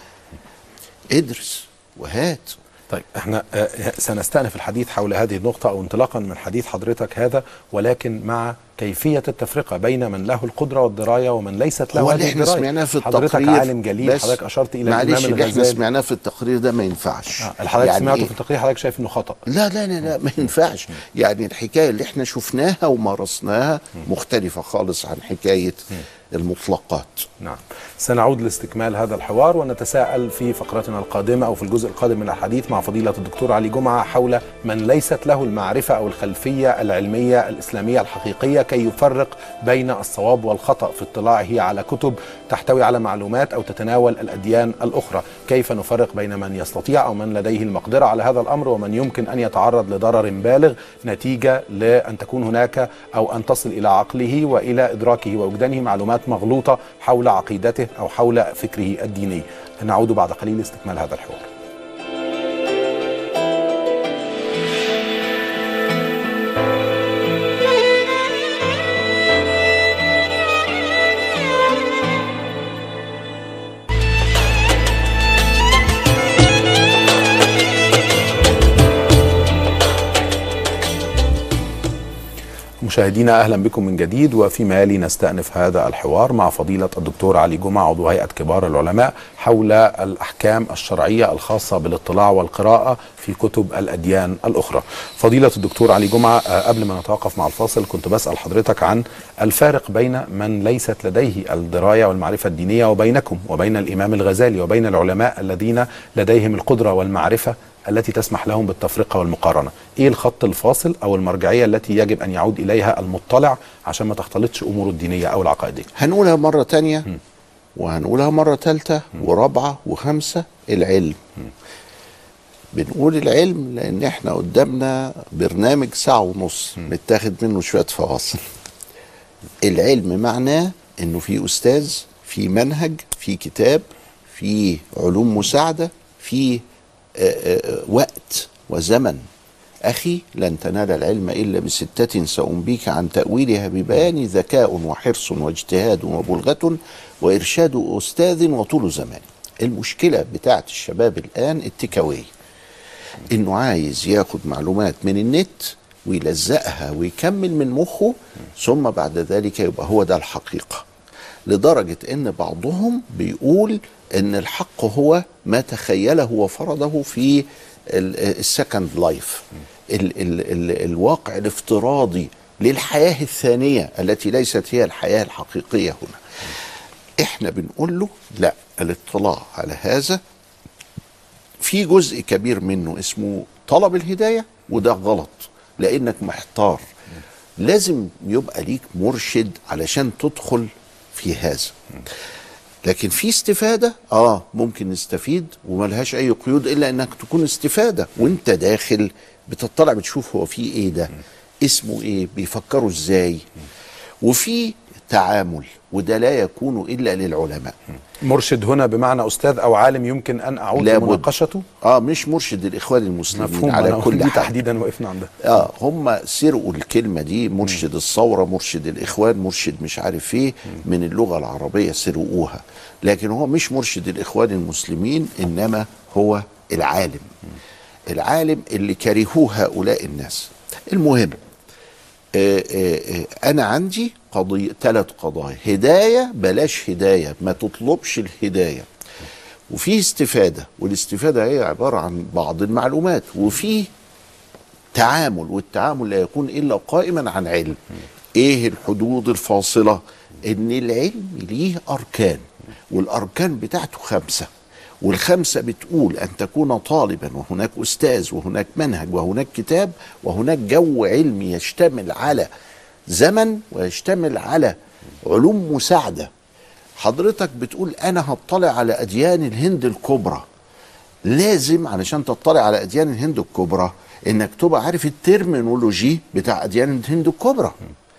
ادرس وهات طيب إحنا آه، سنستأنف الحديث حول هذه النقطة أو انطلاقا من حديث حضرتك هذا ولكن مع كيفية التفرقة بين من له القدرة والدراية ومن ليست له هو اللي إحنا سمعناه في حضرتك التقرير عالم جليل بس حضرتك أشرت إلى معلش اللي إحنا سمعناه في التقرير ده ما ينفعش. آه، الحضرتك يعني سمعته إيه؟ في التقرير؟ حضرتك شايف إنه خطأ؟ لا لا لا لا ما ينفعش. يعني الحكاية اللي إحنا شفناها ومارسناها مختلفة خالص عن حكاية المطلقات. نعم. سنعود لاستكمال هذا الحوار ونتساءل في فقرتنا القادمة أو في الجزء القادم من الحديث مع فضيلة الدكتور علي جمعة حول من ليست له المعرفة أو الخلفية العلمية الإسلامية الحقيقية كي يفرق بين الصواب والخطأ في اطلاعه على كتب تحتوي على معلومات أو تتناول الأديان الأخرى. كيف نفرق بين من يستطيع أو من لديه المقدرة على هذا الأمر ومن يمكن أن يتعرض لضرر بالغ نتيجة لأن تكون هناك أو أن تصل إلى عقله وإلى إدراكه ووجدانه معلومات مغلوطة حول عقيدته أو حول فكره الديني. نعود بعد قليل لاستكمال هذا الحوار. مشاهدينا أهلا بكم من جديد وفيما يلي نستأنف هذا الحوار مع فضيلة الدكتور علي جمعة عضو هيئة كبار العلماء حول الأحكام الشرعية الخاصة بالاطلاع والقراءة في كتب الأديان الأخرى. فضيلة الدكتور علي جمعة آه، قبل ما نتوقف مع الفاصل كنت بسأل حضرتك عن الفارق بين من ليست لديه الدراية والمعرفة الدينية وبينكم وبين الإمام الغزالي وبين العلماء الذين لديهم القدرة والمعرفة التي تسمح لهم بالتفرقة والمقارنة. إيه الخط الفاصل أو المرجعية التي يجب أن يعود إليها المطلع عشان ما تختلطش أموره الدينية أو العقائدية؟ هنقولها مرة تانية وهنقولها مرة تالتة ورابعة وخمسة العلم. بنقول العلم لأن إحنا قدامنا برنامج ساعة ونص متاخد منه شوية فواصل. العلم معناه إنه في أستاذ في منهج في كتاب في علوم مساعدة في وقت وزمن. أخي لن تنال العلم إلا بستة سأنبيك عن تأويلها ببيان ذكاء وحرص واجتهاد وبلغة وإرشاد أستاذ وطول زمان. المشكلة بتاعت الشباب الآن التكاوي إنه عايز ياخد معلومات من النت ويلزقها ويكمل من مخه ثم بعد ذلك يبقى هو ده الحقيقة. لدرجة إن بعضهم بيقول إن الحق هو ما تخيله وفرضه في ال Second Life ال ال ال الواقع الافتراضي للحياة الثانية التي ليست هي الحياة الحقيقية هنا. إحنا بنقول له لا الاطلاع على هذا في جزء كبير منه اسمه طلب الهداية وده غلط لأنك محتار. لازم يبقى ليك مرشد علشان تدخل في هذا. لكن في استفادة آه ممكن نستفيد وملهاش أي قيود إلا إنك تكون استفادة. وأنت داخل بتطلع بتشوف هو في إيه ده اسمه إيه بيفكروا إزاي. وفي تعامل وده لا يكون إلا للعلماء. مرشد هنا بمعنى أستاذ أو عالم يمكن أن أعود. لمناقشته؟ آه مش مرشد الاخوان المسلمين مفهوم. على أنا كل دي حال. تحديدا وقفنا عندها آه هم سرقوا الكلمة دي مرشد الثورة مرشد الإخوان مرشد مش عارف إيه من اللغة العربية سرقوها. لكن هو مش مرشد الإخوان المسلمين إنما هو العالم. العالم اللي كرهوه هؤلاء الناس. المهم أنا عندي قضية ثلاث قضايا. هدايه بلاش هدايه ما تطلبش الهدايه وفي استفادة والاستفادة هي عبارة عن بعض المعلومات وفي تعامل والتعامل لا يكون إلا قائما عن علم. إيه الحدود الفاصلة؟ إن العلم ليه أركان والأركان بتاعته خمسة. والخمسة بتقول أن تكون طالبا وهناك أستاذ وهناك منهج وهناك كتاب وهناك جو علمي يشتمل على زمن ويشتمل على علوم مساعدة. حضرتك بتقول أنا هطلع على أديان الهند الكبرى. لازم علشان تطلع على أديان الهند الكبرى إنك تبقى عارف ال terminology بتاع أديان الهند الكبرى.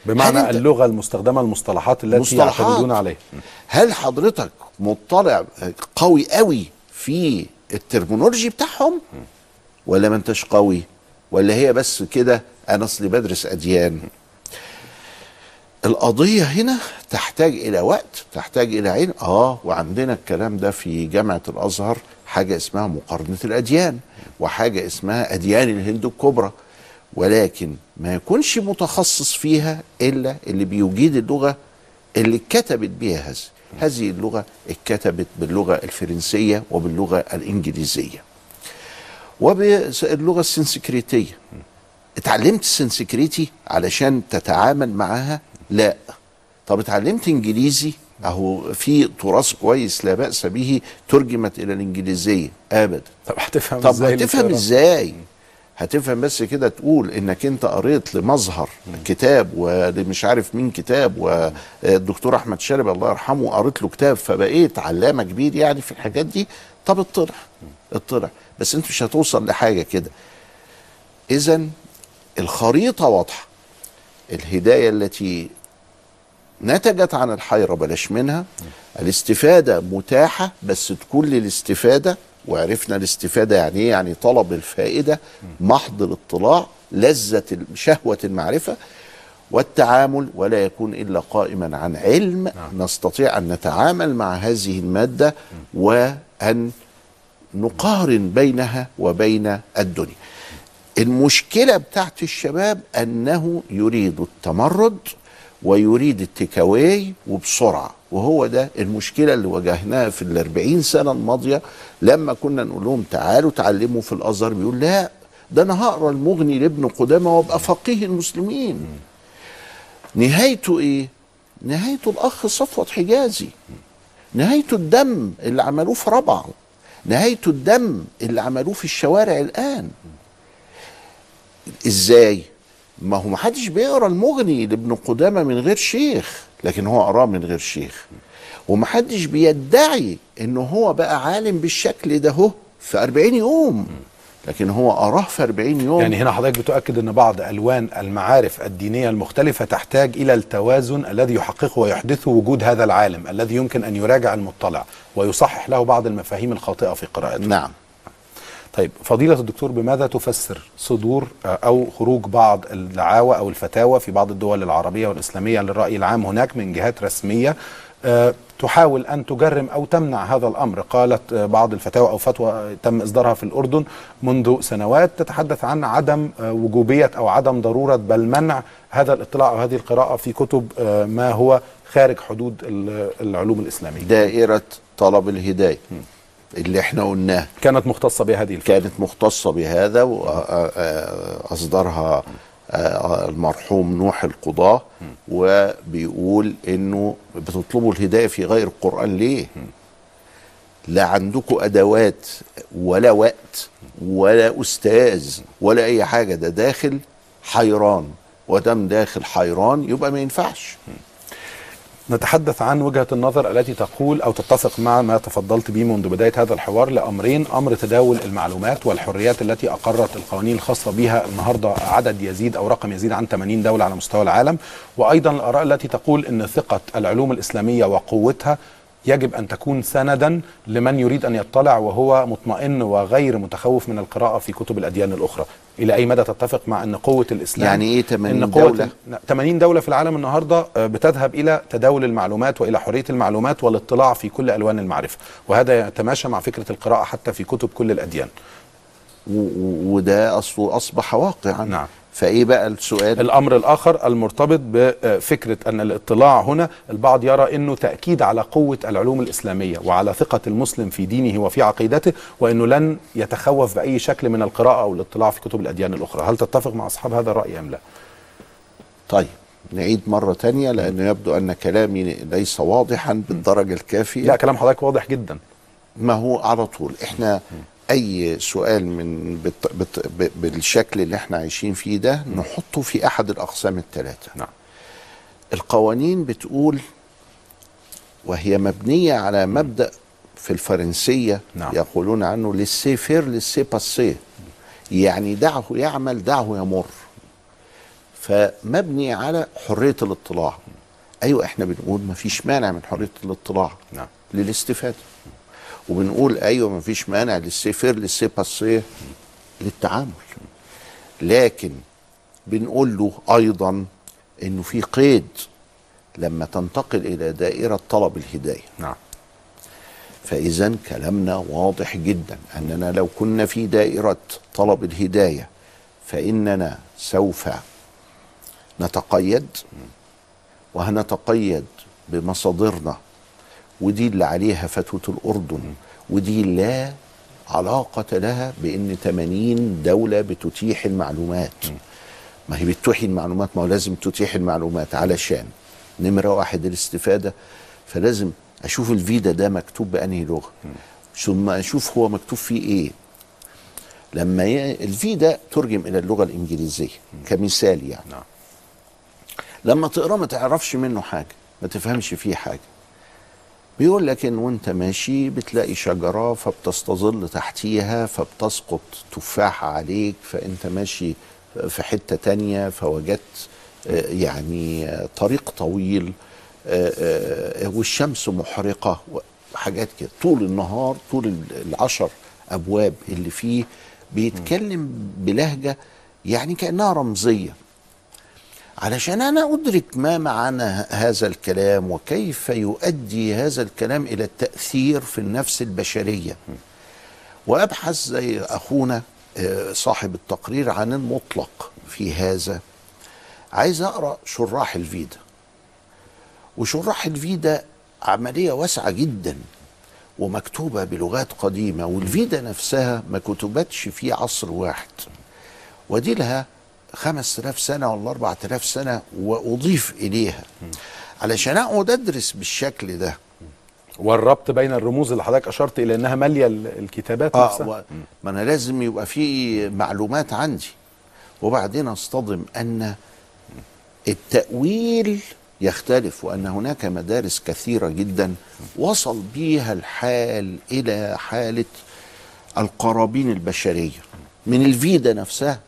بمعنى اللغة المستخدمة المصطلحات التي مصطلحات. يعتمدون عليها. هل حضرتك مطلع قوي قوي في ال terminology بتاعهم؟ ولا ما انتش قوي؟ ولا هي بس كده أنا أصلي بدرس أديان؟ القضية هنا تحتاج إلى وقت تحتاج إلى علم آه وعندنا الكلام ده في جامعة الأزهر حاجة اسمها مقارنة الأديان وحاجة اسمها أديان الهند الكبرى. ولكن ما يكونش متخصص فيها إلا اللي بيجيد اللغة اللي اتكتبت بها هذه هذه اللغة اتكتبت باللغة الفرنسية وباللغة الإنجليزية. وباللغة السنسكريتية. اتعلمت السنسكريتي علشان تتعامل معاها لا. طب اتعلمت إنجليزي؟ أهو في تراث كويس لا بأس به ترجمت إلى الإنجليزية. ابدا. طب هتفهم طب إزاي هتفهم الانفراد؟ إزاي؟ هتفهم بس كده تقول إنك أنت قريت لمظهر كتاب ولمش عارف مين كتاب والدكتور أحمد شلبي الله يرحمه قريت له كتاب فبقيت علامة كبير يعني في الحاجات دي طب اطلع اطلع. بس أنت مش هتوصل لحاجة كده. اذا الخريطة واضحة. الهداية التي نتجت عن الحيرة بلاش منها. الاستفادة متاحة بس تكون للاستفادة وعرفنا الاستفادة يعني إيه؟ يعني طلب الفائدة محض الاطلاع لذة شهوة المعرفة والتعامل ولا يكون إلا قائما عن علم. نستطيع أن نتعامل مع هذه المادة وأن نقارن بينها وبين الدنيا. المشكلة بتاعت الشباب أنه يريد التمرد ويريد التكاوي وبسرعة. وهو ده المشكلة اللي واجهناها في الأربعين سنة الماضية. لما كنا نقول لهم تعالوا تعلموا في الأزهر بيقول لا ده أنا هقرأ المغني لابن قدامة وأبقى فقيه المسلمين. نهايته إيه؟ نهايته الأخ صفوت حجازي. نهايته الدم اللي عملوه في ربعه. نهايته الدم اللي عملوه في الشوارع الآن. إزاي؟ ما هو محدش بيقرأ المغني لابن قدامة من غير شيخ لكن هو قراه من غير شيخ. ومحدش بيدعي انه هو بقى عالم بالشكل ده هو في 40 يوم. لكن هو قراه في 40 يوم. يعني هنا حضرتك بتؤكد إن بعض ألوان المعارف الدينية المختلفة تحتاج إلى التوازن الذي يحققه ويحدثه وجود هذا العالم الذي يمكن أن يراجع المطلع ويصحح له بعض المفاهيم الخاطئة في قراءته. نعم. طيب فضيلة الدكتور بماذا تفسر صدور أو خروج بعض الدعاوى أو الفتاوى في بعض الدول العربية والإسلامية للرأي العام هناك من جهات رسمية؟ آه، تحاول أن تجرم أو تمنع هذا الأمر، قالت آه، بعض الفتاوى أو فتوى تم إصدارها في الأردن منذ سنوات تتحدث عن عدم آه، وجوبية أو عدم ضرورة بل منع هذا الاطلاع أو هذه القراءة في كتب ما هو خارج حدود ال- العلوم الإسلامية. دائرة طلب الهداية. اللي إحنا قلناها كانت مختصة بهذه الفتوى. كانت مختصة بهذا وأصدرها المرحوم نوح القضاة وبيقول إنه بتطلبوا الهداية في غير القرآن ليه؟ لا عندكم أدوات ولا وقت ولا أستاذ ولا أي حاجة ده داخل حيران. ودم داخل حيران يبقى ما ينفعش. نتحدث عن وجهة النظر التي تقول أو تتفق مع ما تفضلت به منذ بداية هذا الحوار لأمرين أمر تداول المعلومات والحريات التي أقرت القوانين الخاصة بها النهاردة عدد يزيد أو رقم يزيد عن 80 دولة على مستوى العالم وأيضا الآراء التي تقول أن ثقة العلوم الإسلامية وقوتها يجب أن تكون سندا لمن يريد أن يطلع وهو مطمئن وغير متخوف من القراءة في كتب الأديان الأخرى. إلى أي مدى تتفق مع أن قوة الإسلام يعني إيه 80 إن قوة دولة؟ 80 دولة في العالم النهاردة آه، بتذهب إلى تداول المعلومات وإلى حرية المعلومات والاطلاع في كل ألوان المعرفة. وهذا يتماشى مع فكرة القراءة حتى في كتب كل الأديان. وده أصله أصبح واقعا نعم. فإيه بقى السؤال؟ الأمر الآخر المرتبط بفكرة أن الاطلاع هنا البعض يرى أنه تأكيد على قوة العلوم الإسلامية وعلى ثقة المسلم في دينه وفي عقيدته وأنه لن يتخوف بأي شكل من القراءة أو الاطلاع في كتب الأديان الأخرى هل تتفق مع أصحاب هذا الرأي أم لا؟ طيب نعيد مرة تانية لأنه يبدو أن كلامي ليس واضحا بالدرجة الكافية لا كلام حضرتك واضح جدا ما هو على طول إحنا أي سؤال من بت بت بالشكل اللي إحنا عايشين فيه ده نحطه في أحد الأقسام الثلاثة نعم. القوانين بتقول وهي مبنية على مبدأ في الفرنسية نعم. يقولون عنه laissez faire laissez passer يعني دعه يعمل دعه يمر. فمبني على حرية الاطلاع. أيوة إحنا بنقول ما فيش مانع من حرية الاطلاع. نعم. للاستفادة. وبنقول أيوة ما فيش مانع ل laissez faire laissez passer للتعامل. لكن بنقول له أيضا إنه في قيد لما تنتقل إلى دائرة طلب الهداية. نعم. فإذا كلامنا واضح جدا أننا لو كنا في دائرة طلب الهداية فإننا سوف نتقيد وهنتقيد بمصادرنا ودي اللي عليها فتوى الأردن ودي لا علاقة لها بأن 80 دولة بتتيح المعلومات. ما هي بتتيح المعلومات ما هو لازم تتيح المعلومات علشان نمرة واحد الاستفادة. فلازم أشوف الفيدا ده مكتوب بأنهي لغة. ثم أشوف هو مكتوب فيه إيه. لما ي... الفيدا ترجم إلى اللغة الإنجليزية كمثال يعني. نعم. لما تقرأ ما تعرفش منه حاجة ما تفهمش فيه حاجة. بيقول لك ان وانت ماشي بتلاقي شجرة فبتستظل تحتيها فبتسقط تفاحة عليك فانت ماشي في حتة تانية فوجدت آه، يعني آه، طريق طويل آه، والشمس محرقة وحاجات كده. طول النهار طول ال- العشر أبواب اللي فيه بيتكلم بلهجة يعني كأنها رمزية. علشان أنا أدرك ما معنى هذا الكلام وكيف يؤدي هذا الكلام إلى التأثير في النفس البشرية. وأبحث زي أخونا آه، صاحب التقرير عن المطلق في هذا. عايز أقرأ شراح الفيدا. وشراح الفيدا عملية واسعة جدا ومكتوبة بلغات قديمة والفيدا نفسها ما كتبتش في عصر واحد. ودي لها خمس تلاف سنة ولا أربعة تلاف سنة وأضيف إليها. علشان أقعد أدرس بالشكل ده. والربط بين الرموز اللي حضرتك أشرت إلى إنها مالية ال- الكتابات آه نفسها. و... ما أنا لازم يبقى في معلومات عندي. وبعدين أصطدم أن التأويل يختلف وأن هناك مدارس كثيرة جدا وصل بيها الحال إلى حالة القرابين البشرية. من الفيدا نفسها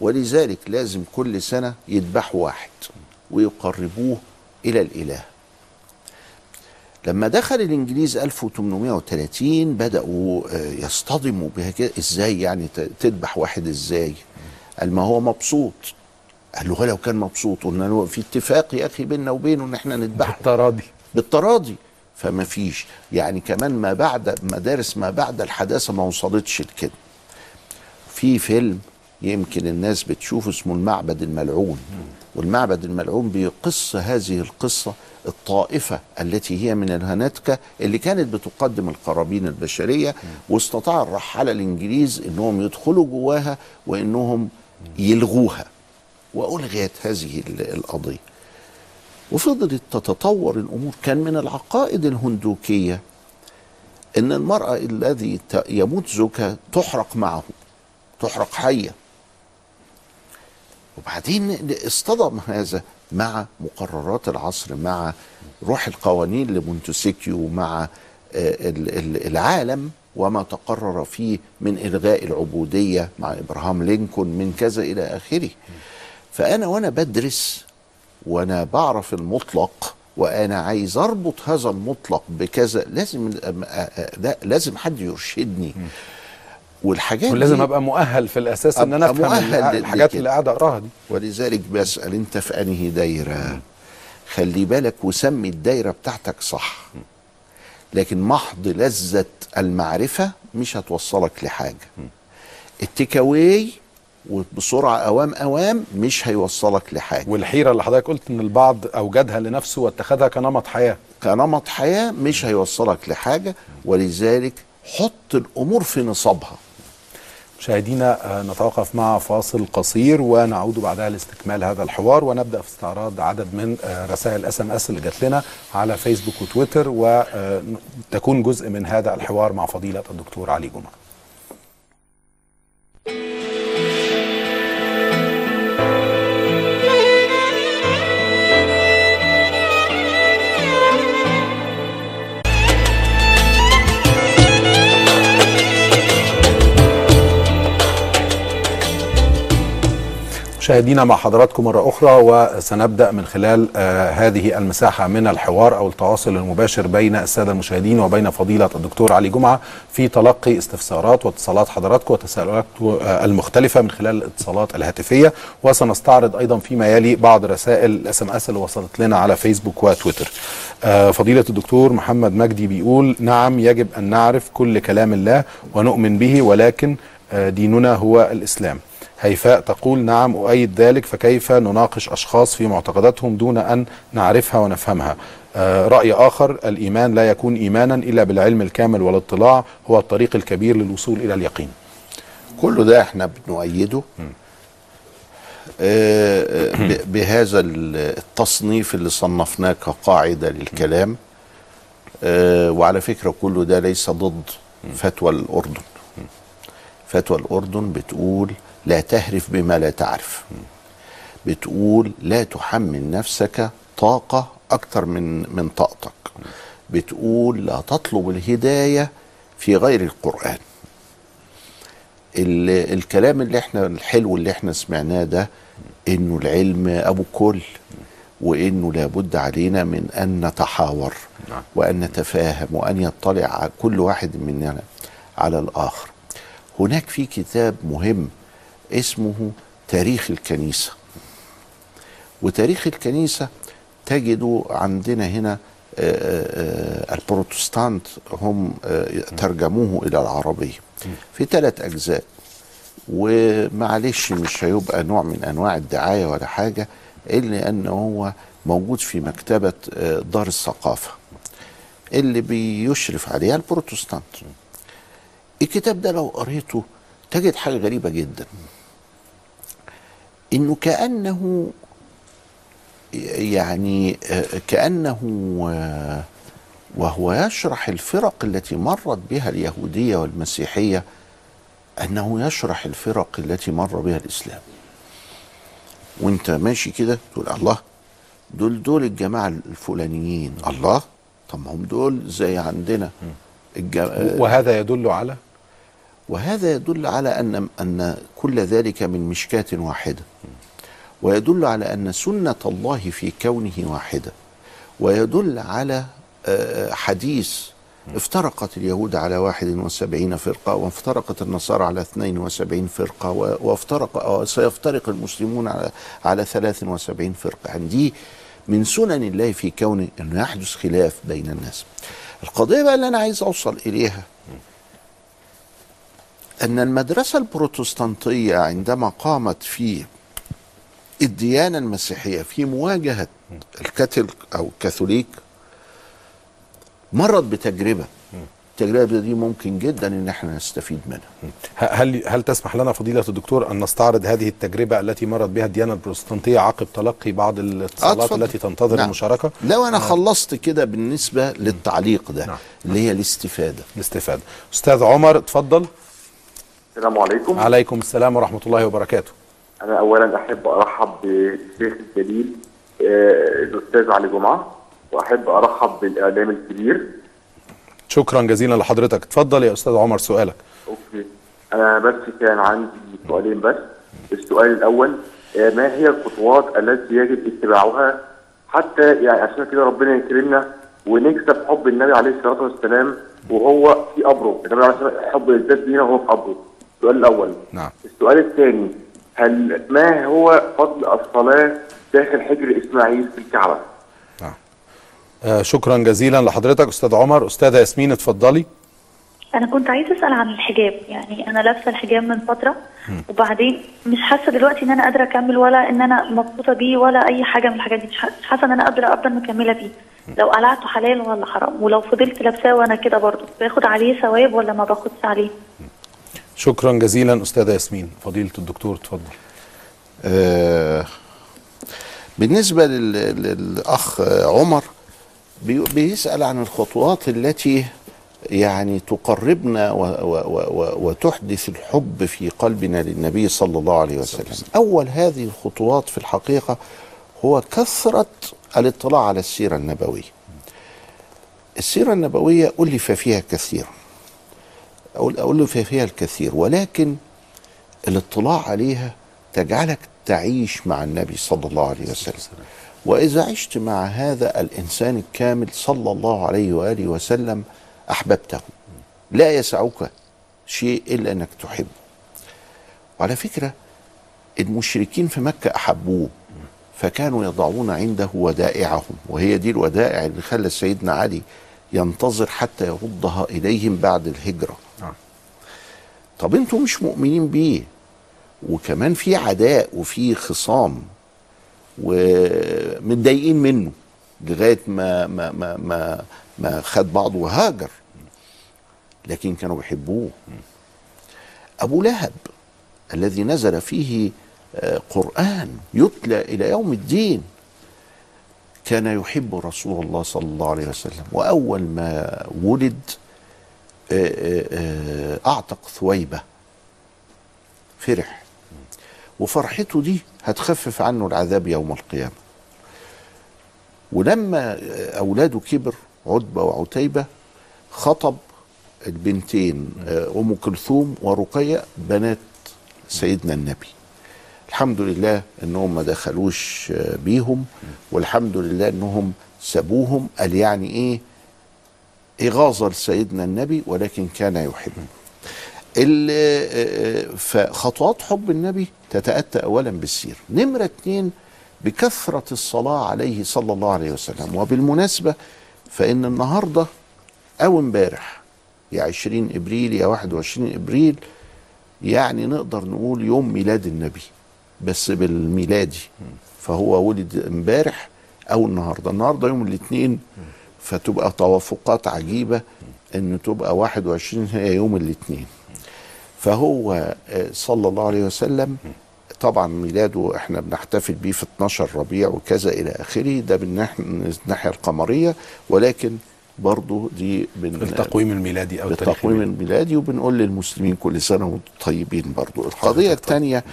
ولذلك لازم كل سنة يذبحوا واحد ويقربوه إلى الإله. لما دخل الإنجليز 1830 بدأوا آه، يصطدموا بها كده إزاي يعني تذبح واحد إزاي؟ قال ما هو مبسوط. قال له لو كان مبسوط قلنا له في اتفاق يا أخي بيننا وبينه إن إحنا نذبحه. التراضي بالتراضي. فما فيش. يعني كمان ما بعد مدارس ما بعد الحداثة ما وصلتش لكده. في فيلم يمكن الناس بتشوفه اسمه المعبد الملعون. والمعبد الملعون بيقص هذه القصة الطائفة التي هي من الهناتكة اللي كانت بتقدم القرابين البشرية واستطاع الرحالة الإنجليز أنهم يدخلوا جواها وأنهم يلغوها. وألغيت هذه ال- القضية. وفضلت تتطور الأمور. كان من العقائد الهندوكية أن المرأة الذي يموت زوجها تحرق معه تحرق حية. وبعدين اصطدم هذا مع مقررات العصر مع روح القوانين لمونتسكيو مع آه، ال- ال- العالم وما تقرر فيه من إلغاء العبودية مع إبراهام لينكولن من كذا إلى آخره. فأنا وأنا بدرس وأنا بعرف المطلق وأنا عايز أربط هذا المطلق بكذا لازم أ- لا لازم حد يرشدني. والحاجات ولازم أبقى مؤهل في الأساس إن أنا أفهم الحاجات. اللي قاعد أقراها دي. ولذلك بسأل أنت في أنهي دايرة؟ خلي بالك وسمي الدايرة بتاعتك صح. لكن محض لذة المعرفة مش هتوصلك لحاجة. التكاوي وبسرعة أوام أوام مش هيوصلك لحاجة. والحيرة اللي حضرتك قلت إن البعض أوجدها لنفسه واتخذها كنمط حياة. كنمط حياة مش هيوصلك لحاجة. ولذلك حط الأمور في نصابها. مشاهدينا آه، نتوقف مع فاصل قصير ونعود بعدها لاستكمال هذا الحوار ونبدأ في استعراض عدد من آه، رسائل SMS اللي جات لنا على فيسبوك وتويتر وتكون جزء من هذا الحوار مع فضيلة الدكتور علي جمعة. مشاهدينا مع حضراتكم مرة أخرى وسنبدأ من خلال آه هذه المساحة من الحوار أو التواصل المباشر بين السادة المشاهدين وبين فضيلة الدكتور علي جمعة في تلقي استفسارات واتصالات حضراتكم وتساؤلاتكم آه المختلفة من خلال الاتصالات الهاتفية وسنستعرض أيضا فيما يلي بعض رسائل ال SMS اللي وصلت لنا على فيسبوك وتويتر. آه فضيلة الدكتور محمد مجدي بيقول نعم يجب أن نعرف كل كلام الله ونؤمن به ولكن ديننا هو الإسلام. هيفاء تقول نعم أؤيد ذلك فكيف نناقش أشخاص في معتقداتهم دون أن نعرفها ونفهمها؟ آه، رأي آخر الإيمان لا يكون إيمانا إلا بالعلم الكامل والاطلاع هو الطريق الكبير للوصول إلى اليقين. كل ده إحنا بنؤيده. آه، آه، بهذا ال- التصنيف اللي صنفناه كقاعدة للكلام. وعلى فكرة كل ده ليس ضد فتوى الأردن. فتوى الأردن بتقول لا تهرف بما لا تعرف. بتقول لا تحمل نفسك طاقة أكتر من من طاقتك. بتقول لا تطلب الهداية في غير القرآن. ال- الكلام اللي إحنا الحلو اللي إحنا سمعناه ده إنه العلم أبو كل وإنه لابد علينا من أن نتحاور نعم. وأن نتفاهم وأن يطلع كل واحد مننا على الآخر. هناك في كتاب مهم اسمه تاريخ الكنيسة. وتاريخ الكنيسة تجدوا عندنا هنا آه، آه، البروتستانت هم آه، ترجموه إلى العربية في ثلاث أجزاء. ومعلش مش هيبقى نوع من أنواع الدعاية ولا حاجة إلا أن هو موجود في مكتبة آه، دار الثقافة اللي بيشرف عليها البروتستانت. الكتاب ده لو قريته تجد حاجة غريبة جدا. إنه كأنه يعني كأنه وهو يشرح الفرق التي مرت بها اليهودية والمسيحية أنه يشرح الفرق التي مر بها الإسلام. وأنت ماشي كده تقول الله دول دول الجماعة الفلانيين. الله؟ طب ما هم دول زي عندنا. الج- وهذا يدل على وهذا يدل على أن أن كل ذلك من مشكاة واحدة. ويدل على أن سنة الله في كونه واحدة. ويدل على آه، حديث افترقت اليهود على 71 فرقة وافترقت النصارى على 72 فرقة وافترق وسيفترق المسلمون على على 73 فرقة. يعني دي من سنن الله في كونه انه يحدث خلاف بين الناس. القضية بقى اللي أنا عايز أوصل إليها أن المدرسة البروتستانتية عندما قامت في الديانة المسيحية في مواجهة الكاثوليك أو الكاثوليك مرت بتجربة. التجربة دي ممكن جدا إن إحنا نستفيد منها. هل هل تسمح لنا فضيلة الدكتور أن نستعرض هذه التجربة التي مرت بها الديانة البروتستانتية عقب تلقي بعض الاتصالات. التي تنتظر نعم. المشاركة؟ لو أنا خلصت كده بالنسبة للتعليق ده نعم. اللي هي الاستفادة. الاستفادة. أستاذ عمر اتفضل. السلام عليكم. عليكم السلام ورحمة الله وبركاته. أنا اولا أحب أرحب بالشيخ الجليل آه، الأستاذ علي جمعة وأحب أرحب بالإعلام الكبير. شكرا جزيلا لحضرتك. اتفضل يا أستاذ عمر سؤالك. أوكي. أنا بس كان عندي سؤالين بس. السؤال الأول آه، ما هي الخطوات التي يجب اتباعها حتى يعني عشان كده ربنا يكرمنا ونكسب حب النبي عليه الصلاة والسلام وهو في قبره؟ النبي عليه الصلاة والسلام حب الذات لينا وهو في قبره. السؤال الأول. نعم. السؤال الثاني هل ما هو فضل الصلاة داخل حجر إسماعيل في الكعبة؟ آه شكرا جزيلا لحضرتك أستاذ عمر. أستاذة ياسمين اتفضلي. أنا كنت عايزة أسأل عن الحجاب. يعني أنا لابسة الحجاب من فترة وبعدين مش حاسة دلوقتي إن أنا قادرة أكمل ولا إن أنا مبسوطة بيه ولا أي حاجة من الحاجات دي. مش حاسه إن أنا قادرة أفضل مكملة فيه لو قلعته حلال ولا حرام؟ ولو فضلت لابساه وأنا كده برضه باخد عليه ثواب ولا ما باخدش عليه؟ شكرا جزيلا أستاذة ياسمين. فضيلة الدكتور اتفضل. آه، بالنسبة لل- للأخ عمر بي- بيسأل عن الخطوات التي يعني تقربنا و و و وتحدث الحب في قلبنا للنبي صلى الله عليه وسلم. أول هذه الخطوات في الحقيقة هو كثرة الاطلاع على السيرة النبوية. السيرة النبوية ألف فيها كثير أول- ألف فيها الكثير. ولكن الاطلاع عليها تجعلك تعيش مع النبي صلى الله عليه وسلم. وإذا عشت مع هذا الإنسان الكامل صلى الله عليه وآله وسلم أحببته. لا يسعك شيء إلا أنك تحبه. وعلى فكرة المشركين في مكة أحبوه فكانوا يضعون عنده ودائعهم وهي دي الودائع اللي خلى سيدنا علي ينتظر حتى يردها إليهم بعد الهجرة. نعم. طب أنتوا مش مؤمنين بيه؟ وكمان في عداء وفي خصام ومتضايقين منه لغاية ما ما ما ما, ما خد بعضه وهاجر. لكن كانوا بيحبوه أبو لهب الذي نزل فيه آه، قرآن يتلى إلى يوم الدين. كان يحب رسول الله صلى الله عليه وسلم. وأول ما ولد آه، آه، آه، أعتق ثويبة. فرح. وفرحته دي هتخفف عنه العذاب يوم القيامة. ولما أولاده كبر عتبة وعتيبة خطب البنتين أم كلثوم ورقية بنات سيدنا النبي. الحمد لله إنهم ما دخلوش آه، بيهم والحمد لله إنهم سابوهم. قال يعني إيه؟ إغاظة لسيدنا النبي ولكن كان يحبه. ال- آه، فخطوات حب النبي تتأتى أولا بالسير. نمرة اتنين بكثرة الصلاة عليه صلى الله عليه وسلم. وبالمناسبة فإن النهاردة أو امبارح يا 20 إبريل يا 21 إبريل يعني نقدر نقول يوم ميلاد النبي. بس بالميلادي. فهو ولد امبارح أو النهارده. النهارده يوم الاثنين فتبقى توافقات عجيبة إن تبقى 21 هي يوم الاثنين. فهو آه، صلى الله عليه وسلم طبعا ميلاده إحنا بنحتفل بيه في 12 ربيع وكذا إلى آخره. ده من الناحية القمرية. ولكن برضو دي بن التقويم الميلادي أو بالتقويم الميلادي. وبنقول للمسلمين كل سنة وأنتم طيبين برضو القضية الثانية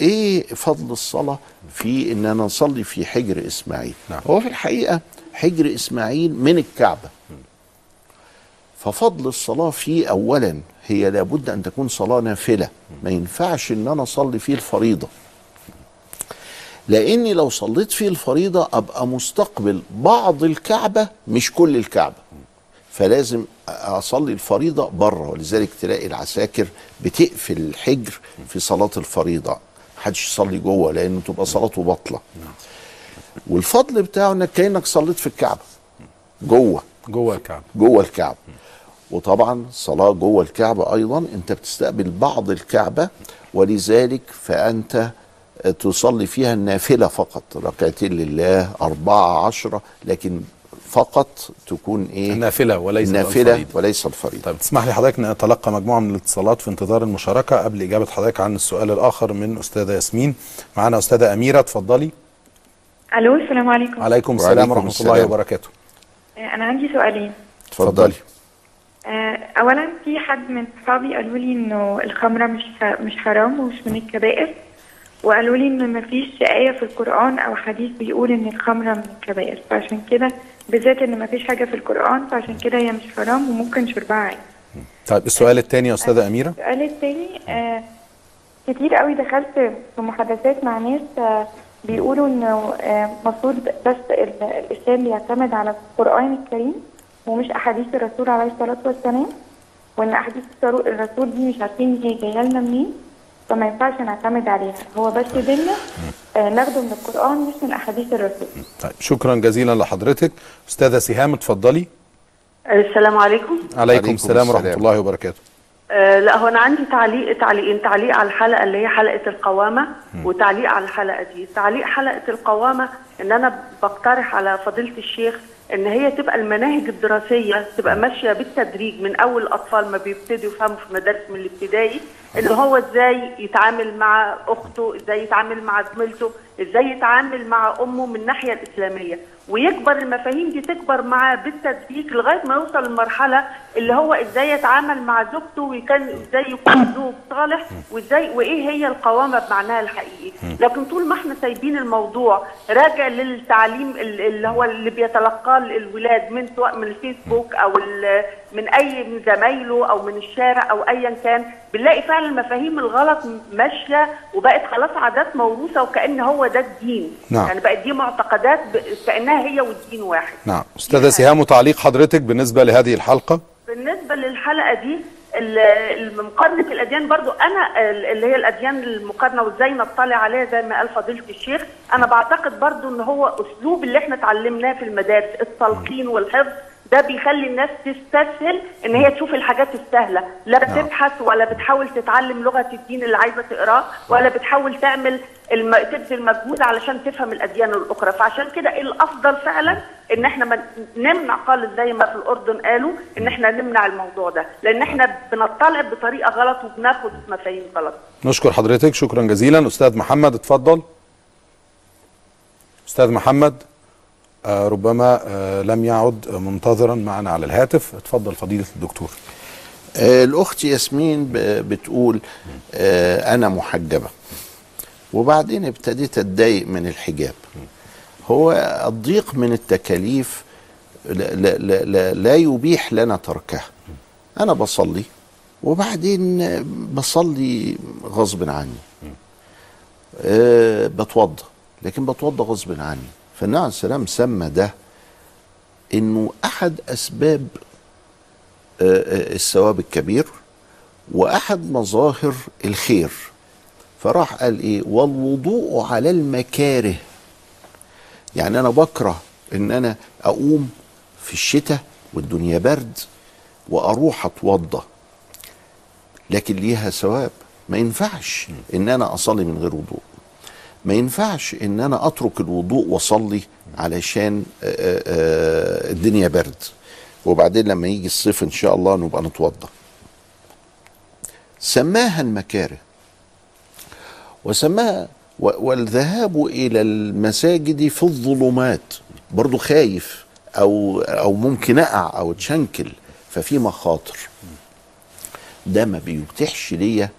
إيه فضل الصلاة في إن أنا نصلي في حجر إسماعيل؟ نعم. هو في الحقيقة حجر إسماعيل من الكعبة. ففضل الصلاة فيه اولا هي لابد أن تكون صلاة نافلة. ما ينفعش إن أنا أصلي فيه الفريضة. لأني لو صليت فيه الفريضة أبقى مستقبل بعض الكعبة مش كل الكعبة. فلازم أصلي الفريضة برة. ولذلك تلاقي العساكر بتقفل الحجر في صلاة الفريضة. محدش يصلي جوه لأنه تبقى صلاته باطلة. والفضل بتاعه إنك كأنك صليت في الكعبة. جوه. جوه الكعبة. جوه الكعبة. وطبعا صلاة جوه الكعبة أيضا أنت بتستقبل بعض الكعبة ولذلك فأنت تصلي فيها النافلة فقط ركعتين لله أربعة عشرة لكن فقط تكون إيه؟ النافله وليس النافله الفريضة. وليس الفريضه طيب. تسمح لي حضرتك نتلقى مجموعة من الاتصالات في انتظار المشاركة قبل إجابة حضرتك عن السؤال الآخر من أستاذة ياسمين. معانا أستاذة أميرة اتفضلي. ألو السلام عليكم. عليكم السلام ورحمة السلام. الله وبركاته. آه، أنا عندي سؤالين. اتفضلي. آه، اولا في حد من صحابي قالوا لي إنه الخمرة مش مش حرام ومش من الكبائر وقالوا لي انه مفيش آية في القرآن أو حديث بيقول إن الخمرة من الكبائر فعشان كده بالذات إن مفيش حاجة في القرآن فعشان كده هي مش حرام وممكن شربها عادي. طيب السؤال الثاني يا أستاذة أميرة؟ السؤال التاني آه كتير قوي دخلت في محادثات مع ناس آه بيقولوا إنه المفروض بس ال- الإسلام بيعتمد على القرآن الكريم ومش أحاديث الرسول عليه الصلاة والسلام وإن أحاديث الرسول الرسول دي مش عارفين هي جاية لنا منين. فما ينفعش نعتمد عليها. هو بس ديننا آه ناخده من القرآن مش من أحاديث الرسول طيب شكرا جزيلا لحضرتك. أستاذة سهام اتفضلي. السلام عليكم. عليكم عليكم السلام ورحمة السلام. الله وبركاته. آه لا هو أنا عندي تعليق تعليقين تعليق على الحلقة اللي هي حلقة القوامة وتعليق على الحلقة دي. تعليق حلقة القوامة إن أنا بقترح على فضيلة الشيخ إن هي تبقى المناهج الدراسية تبقى ماشية بالتدريج من أول الأطفال ما بيبتدوا يفهموا في مدارس من الابتدائي ان هو إزاي يتعامل مع اخته إزاي يتعامل مع زميلته إزاي يتعامل مع امه من الناحية الإسلامية. ويكبر المفاهيم دي تكبر معاه بالتدريج لغاية ما يوصل للمرحله اللي هو إزاي يتعامل مع زوجته وكان إزاي يكون زوج صالح وازاي وايه هي القوامة بمعناها الحقيقي. لكن طول ما إحنا سايبين الموضوع راجع للتعليم ال- اللي هو اللي بيتلقاه الولاد من سواء من الفيسبوك أو من أي من زمايله أو من الشارع أو ايا كان بنلاقي فعلا المفاهيم الغلط ماشية وبقت خلاص عادات موروثة وكأن هو ده الدين. نعم. يعني بقت دي معتقدات كأنها هي والدين واحد. نعم. أستاذة سهام وتعليق حضرتك بالنسبة لهذه الحلقة؟ بالنسبة للحلقة دي مقارنه الأديان برضو أنا ال- اللي هي الأديان المقارنة وإزاي نطلع عليها زي ما قال فضيلة الشيخ أنا بعتقد برضو إن هو أسلوب اللي إحنا اتعلمناه في المدارس التلقين والحفظ ده بيخلي الناس تستسهل إن هي تشوف الحاجات السهلة. لا بتبحث ولا بتحاول تتعلم لغة الدين اللي عايزة تقراه ولا بتحاول تعمل الم... تبذل مجهود علشان تفهم الأديان الأخرى. فعشان كده الأفضل فعلا؟ إن إحنا ما نمنع خالص زي ما في الأردن قالوا إن إحنا نمنع الموضوع ده. لأن إحنا بنطلع بطريقة غلط وبناخد مفاهيم غلط. نشكر حضرتك. شكرا جزيلا. أستاذ محمد اتفضل. أستاذ محمد. ربما آه لم يعد منتظرا معنا على الهاتف. اتفضل فضيلة الدكتور. آه، الأخت ياسمين بتقول آه، أنا محجبة. وبعدين ابتديت أتضايق من الحجاب. هو الضيق من التكاليف لا, لا, لا, لا, يبيح لنا تركها. أنا بصلي وبعدين آه، بصلي غصب عني. أه بتوضى لكن بتوضى غصب عني. فالنبي عليه السلام سمى ده إنه أحد أسباب آه، آه، الثواب الكبير وأحد مظاهر الخير. فراح قال إيه؟ والوضوء على المكاره. يعني أنا بكره إن أنا أقوم في الشتاء والدنيا برد وأروح أتوضى لكن ليها ثواب. ما ينفعش إن أنا أصلي من غير وضوء. ما ينفعش إن أنا أترك الوضوء وأصلي علشان الدنيا برد وبعدين لما يجي الصيف إن شاء الله نبقى نتوضى. سماها المكاره. وسماها والذهاب إلى المساجد في الظلمات. برضو خايف أو أو ممكن أقع أو اتشنكل ففي مخاطر. ده ما بيتيحش ليا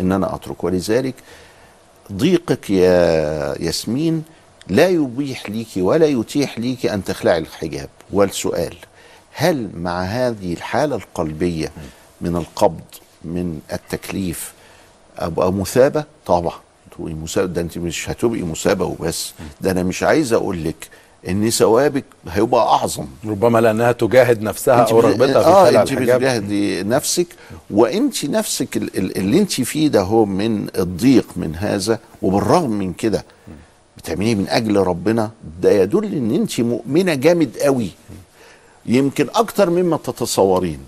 إن أنا أترك. ولذلك ضيقك يا ياسمين لا يبيح ليك ولا يتيح ليك أن تخلعي الحجاب. والسؤال هل مع هذه الحالة القلبية من القبض من التكليف ابقى مثابة؟ طبعا تبقي مثابة ده أنت مش هتبقي مثابة وبس. ده أنا مش عايز أقول لك إن ثوابك هيبقى أعظم. ربما لأنها تجاهد نفسها أو بت- رغبتها في آه أنت بتجاهدي نفسك وأنت نفسك ال- ال- اللي أنت فيه ده هو من الضيق من هذا وبالرغم من كده بتعمليه من أجل ربنا. ده يدل إن أنت مؤمنة جامد قوي. يمكن أكتر مما تتصورين.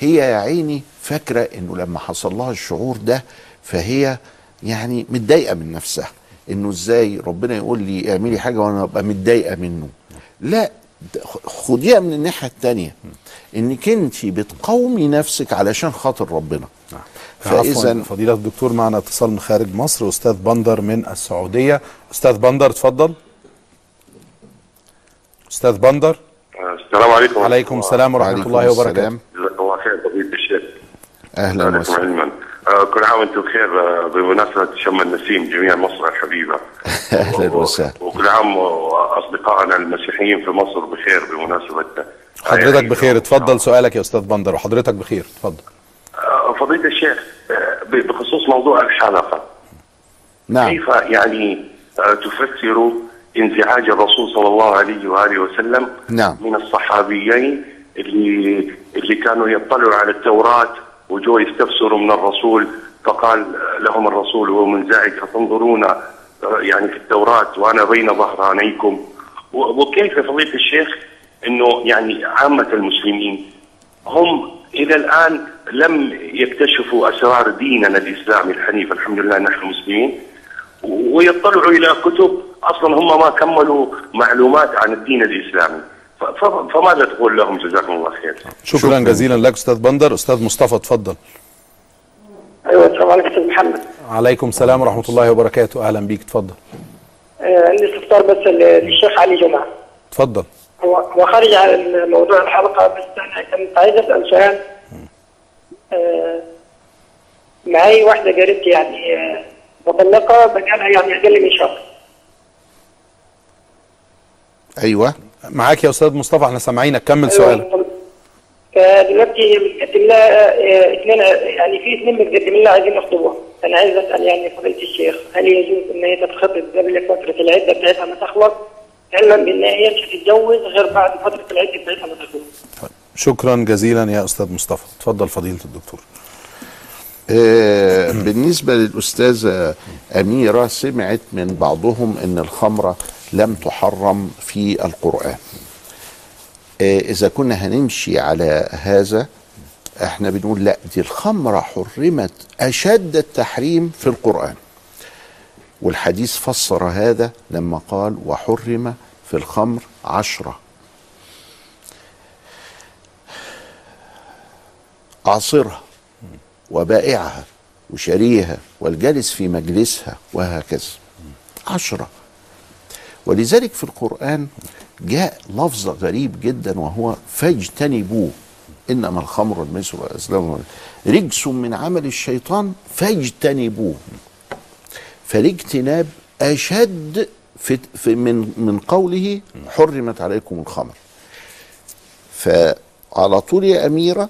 هي يا عيني فاكرة إنه لما حصل لها الشعور ده فهي يعني متضايقة من نفسها. إنه إزاي ربنا يقول لي اعملي حاجة وأنا أبقى متضايقة منه. لا خديها من الناحية التانية. إنك أنت بتقاومي نفسك علشان خاطر ربنا. فإذا فاذا فضيلة الدكتور معنا اتصال من خارج مصر أستاذ بندر من السعودية. أستاذ بندر اتفضل. أستاذ بندر. السلام عليكم. عليكم السلام ورحمة وعليكم الله وبركاته الله خير فضيلة الشيخ. أهلا وسهلا. كل عام وأنتم بخير آه، بمناسبة شم النسيم جميع مصر الحبيبة. أهلا و- وسهلا. وكل عام واصدقائنا المسيحيين في مصر بخير بمناسبة حضرتك عيد بخير. اتفضل سؤالك يا أستاذ بندر. وحضرتك بخير. اتفضل. آه، فضيلة الشيخ آه، بخصوص موضوع الحلقة. نعم. كيف يعني آه، تفسر انزعاج الرسول صلى الله عليه وآله وسلم نعم. من الصحابيين اللي اللي كانوا يطلعوا على التوراة وجو يستفسروا من الرسول فقال لهم الرسول وهو منزعج فتنظرون يعني في التوراة وأنا بين ظهرانيكم. وكيف فضيلة الشيخ؟ إنه يعني عامة المسلمين هم إلى الآن لم يكتشفوا أسرار ديننا الإسلامي الحنيف الحمد لله نحن مسلمين. ويطلعوا إلى كتب أصلا هم ما كملوا معلومات عن الدين ف- فماذا تقول لهم؟ جزاكم الله خير. شكرا, شكراً. جزيلا لك أستاذ بندر. أستاذ مصطفى اتفضل أيوه السلام عليكم أستاذ محمد. عليكم السلام ورحمة الله وبركاته. أهلا بيك اتفضل آه، عندي استفسار بس للشيخ علي جمعه اتفضل هو هو خارج عن موضوع الحلقة بس أنا كنت عايز أسأل سؤال. آه، معي واحدة قريبتي يعني آه، مطلقة بقالها يعني أقل من شهر؟ أيوه. معاك يا أستاذ مصطفى إحنا سامعينك كمل سؤالك. أيوة. فدلوقتي هي بتقدم لها آه، اثنين يعني في اثنين بتقدم لها عايزين يخطبوها أنا عايز أسأل يعني فضيلة الشيخ هل يجوز إن هي تتخطب قبل فترة العدة بتاعتها ما تخلص؟ علما بأن هي مش هتتجوز غير بعد فترة العدة بتاعتها ما تخلص. شكرا جزيلا يا أستاذ مصطفى. اتفضل فضيلة الدكتور. آه، بالنسبة للأستاذة أميرة سمعت من بعضهم أن الخمرة لم تحرم في القرآن. آه، إذا كنا هنمشي على هذا إحنا بنقول لا دي الخمرة حرمت أشد التحريم في القرآن. والحديث فسر هذا لما قال وحرم في الخمر عشرة. عاصرها وبائعها وشريها والجالس في مجلسها وهكذا. عشرة. ولذلك في القرآن جاء لفظ غريب جدا وهو فاجتنبوه. إنما الخمر والميسر والأزلام رجس من عمل الشيطان فاجتنبوه. فالاجتناب أشد في من من قوله حرمت عليكم الخمر. فعلى طول يا أميرة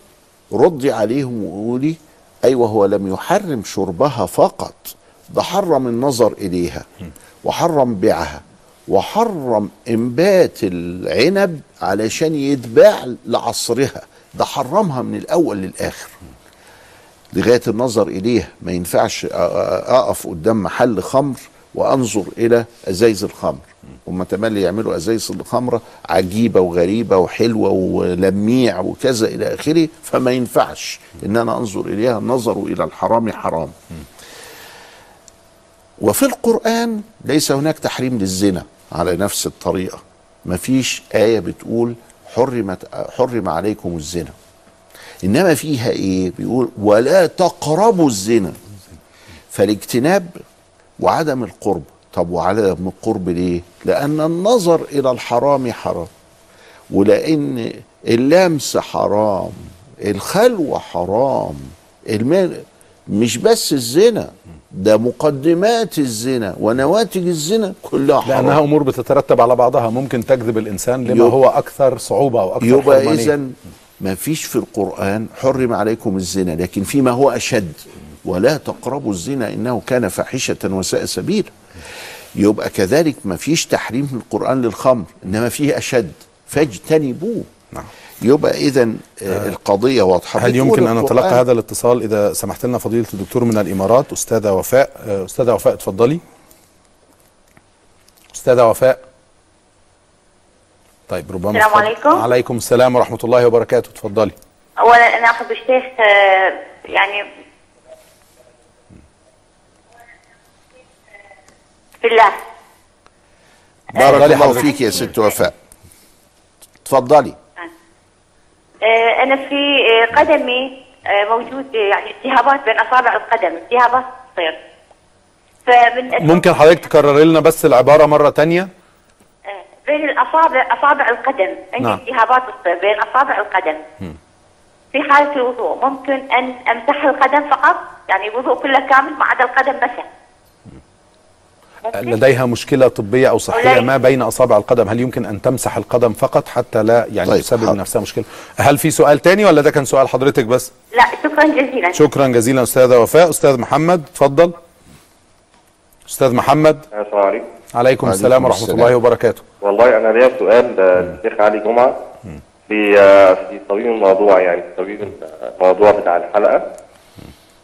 ردي عليهم وقولي أيوة هو لم يحرم شربها فقط ده حرم النظر إليها وحرم بيعها. وحرم إنبات العنب علشان يتباع لعصرها. ده حرمها من الأول للآخر. لغاية النظر إليها ما ينفعش أقف قدام محل خمر وأنظر إلى أزايز الخمر. هم تملي يعملوا أزايز الخمرة عجيبة وغريبة وحلوة ولميع وكذا إلى آخره فما ينفعش إن أنا أنظر إليها. النظر إلى الحرام حرام. وفي القرآن ليس هناك تحريم للزنا. على نفس الطريقة. ما فيش آية بتقول حرمت حرم عليكم الزنا. إنما فيها إيه؟ بيقول ولا تقربوا الزنا. فالاجتناب وعدم القرب. طب وعدم القرب ليه؟ لأن النظر إلى الحرام حرام. ولأن اللمس حرام. الخلوة حرام. الم... مش بس الزنا. ده مقدمات الزنا ونواتج الزنا كلها حرام. لأنها أمور بتترتب على بعضها. ممكن تجذب الإنسان لما هو أكثر صعوبة أو أكثر يبقى. اذا ما فيش في القرآن حرم عليكم الزنا لكن فيما هو أشد ولا تقربوا الزنا إنه كان فاحشة وساء سبيلا يبقى كذلك ما فيش تحريم في القرآن للخمر إنما فيه أشد. فاجتنبوه. نعم. يبقى إذا القضية واضحة. هل بتقول يمكن ان نتلقى هذا الاتصال إذا سمحت لنا فضيلة الدكتور من الإمارات أستاذة وفاء آه، أستاذة وفاء اتفضلي. أستاذة وفاء. طيب ربما السلام. عليكم. عليكم السلام ورحمة الله وبركاته. اتفضلي. اولا أنا أخذ الشيخ آه، يعني في الله. بارك الله. فيك يا ست وفاء. اتفضلي. آه، أنا في آه، قدمي آه، موجود آه، يعني التهابات بين أصابع القدم التهابات تصير. فمن ممكن حضرتك تكرر لنا بس العبارة مرة تانية؟ آه، بين الأصابع أصابع القدم. عندي نعم. التهابات تصير بين أصابع القدم. في حالة الوضوء ممكن أن أمسح القدم فقط؟ يعني الوضوء كله كامل ما عدا القدم مسح لديها مشكلة طبية أو صحية ولا- ما بين أصابع القدم؟ هل يمكن أن تمسح القدم فقط حتى لا يعني طيب، تسبب حاضر. نفسها مشكلة؟ هل في سؤال تاني ولا ده كان سؤال حضرتك بس؟ لا شكرا جزيلا. شكرا جزيلا أستاذة وفاء. أستاذ محمد اتفضل. أستاذ محمد. السلام عليكم. عليكم وعليكم السلام ورحمة السلام. الله وبركاته. والله أنا ليا سؤال للشيخ علي جمعة. في آه، في صميم الموضوع يعني في صميم الموضوع بتاع الحلقة.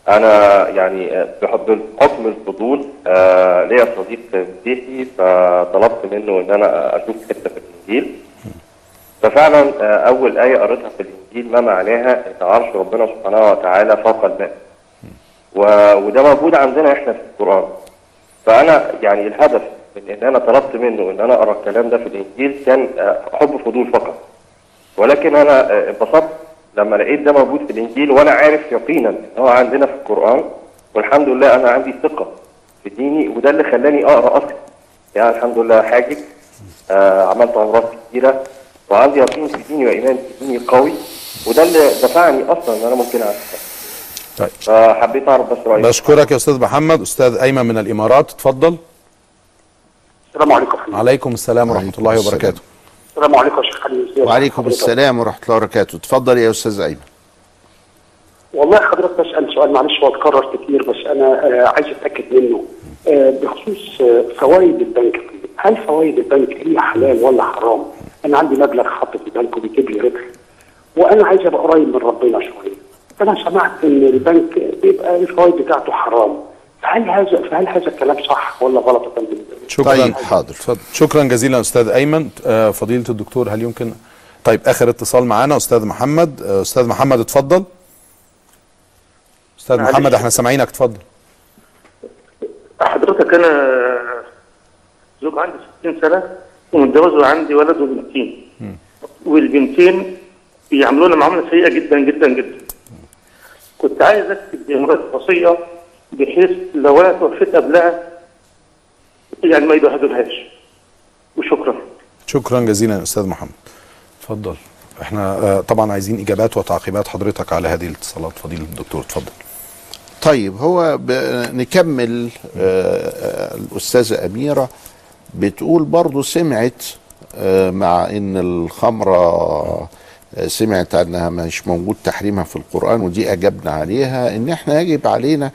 أنا يعني آه، بحب بحكم الفضول آه، ليا صديق مسيحي فطلبت منه إن أنا أشوف حتة في الإنجيل. ففعلا آه، أول آية قريتها في الإنجيل ما معناها إن عرش ربنا سبحانه وتعالى فوق الماء وده موجود عندنا إحنا في القرآن. فأنا يعني الهدف من إن أنا طلبت منه إن أنا أقرأ الكلام ده في الإنجيل كان آه، حب فضول فقط. ولكن أنا آه، انبسطت لما لقيت ده موجود في الإنجيل وأنا عارف يقينا إن هو عندنا في القرآن والحمد لله أنا عندي ثقة في ديني وده اللي خلاني أقرأ أصلا. يعني الحمد لله حاجج آه عملت عمرات كتيرة وعندي يقين في ديني وإيمان في ديني قوي وده اللي دفعني أصلا إن أنا ممكن اعمل طيب. فحبيت أعرف بس رأيك. بشكرك يا أستاذ محمد. أستاذ أيمن من الإمارات اتفضل. السلام عليكم. عليكم السلام ورحمة الله السلام. وبركاته. السلام عليكم يا شيخ ازيك؟ وعليكم؟ السلام ورحمة الله وبركاته اتفضل يا أستاذ أيمن والله حضرتك بسال سؤال معلش هو اتكرر كتير بس أنا آه، عايز أتأكد منه آه، بخصوص آه، فوائد البنك هل فوائد البنك هي حلال ولا حرام؟ أنا عندي مبلغ حاطه في البنك وبيجيب لي ربح وأنا عايز أبقى قريب من ربنا شوية فانا سمعت إن البنك بيبقى الفوائد بتاعته حرام فهل هذا فهل هذا الكلام صح ولا غلط يا فندم؟ شكرا طيب، حاضر. اتفضل. شكرا جزيلا أستاذ أيمن آه، فضيلة الدكتور هل يمكن طيب آخر اتصال معانا أستاذ محمد آه، أستاذ محمد اتفضل أستاذ. محمد إحنا سامعينك اتفضل حضرتك أنا زوج عندي 60 سنة ومتجوز وعندي ولد وبنتين والبنتين بيعاملونا معاملة سيئة جدا جدا جدا كنت عايز أكتب لمرات وصية بحيث لو أنا توفيت قبلها يعني ما يبهدلهاش. وشكرا. شكرا جزيلا يا أستاذ محمد. اتفضل. إحنا آه، طبعا عايزين إجابات وتعقيبات حضرتك على هذه الاتصالات فضيله الدكتور اتفضل. طيب هو ب... نكمل آه، الأستاذة أميرة بتقول برضو سمعت آه، مع إن الخمرة آه، سمعت أنها مش موجود تحريمها في القرآن ودي أجبنا عليها إن إحنا يجب علينا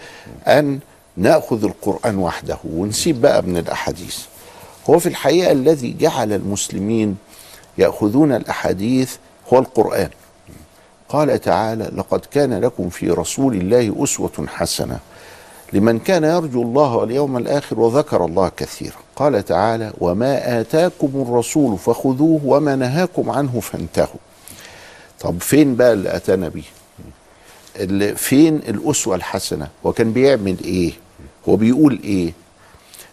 أن نأخذ القرآن وحده ونسيب بقى من الأحاديث. هو في الحقيقة الذي جعل المسلمين يأخذون الأحاديث هو القرآن. قال تعالى لقد كان لكم في رسول الله أسوة حسنة لمن كان يرجو الله واليوم الآخر وذكر الله كثيرا قال تعالى وما آتاكم الرسول فخذوه وما نهاكم عنه فانتهوا طب فين بقى اللي أتانا بيه؟ اللي فين الأسوة الحسنة؟ وكان بيعمل إيه؟ هو بيقول إيه؟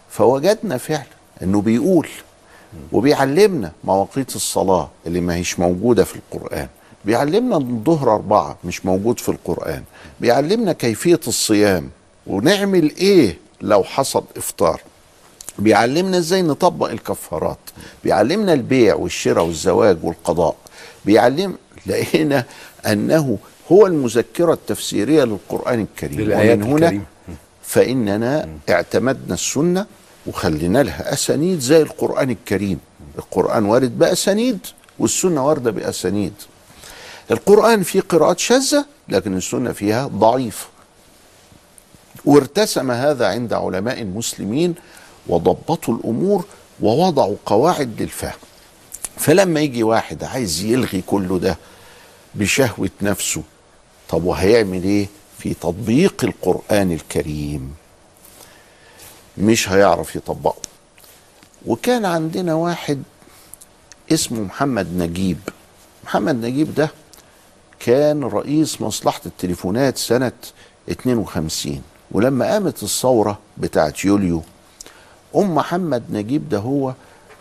فوجدنا فعلا أنه بيقول وبيعلمنا مواقيت الصلاة اللي ما هيش موجودة في القرآن. بيعلمنا الظهر أربعة مش موجود في القرآن. بيعلمنا كيفية الصيام ونعمل إيه لو حصل إفطار. بيعلمنا إزاي نطبق الكفارات. بيعلمنا البيع والشراء والزواج والقضاء. بيعلم لقينا أنه هو المذكرة التفسيرية للقرآن الكريم. ومن هنا الكريمة. فإننا اعتمدنا السنة وخلينا لها أسانيد زي القرآن الكريم. القرآن وارد بأسانيد والسنة واردة بأسانيد. القرآن فيه قراءات شاذة لكن السنة فيها ضعيفه وارتسم هذا عند علماء المسلمين وضبطوا الأمور ووضعوا قواعد للفهم. فلما يجي واحد عايز يلغي كله ده بشهوة نفسه. طب وهيعمل إيه في تطبيق القرآن الكريم؟ مش هيعرف يطبقه. وكان عندنا واحد اسمه محمد نجيب. محمد نجيب ده كان رئيس مصلحة التليفونات سنة 52 ولما قامت الثورة بتاعت يوليو أم محمد نجيب ده هو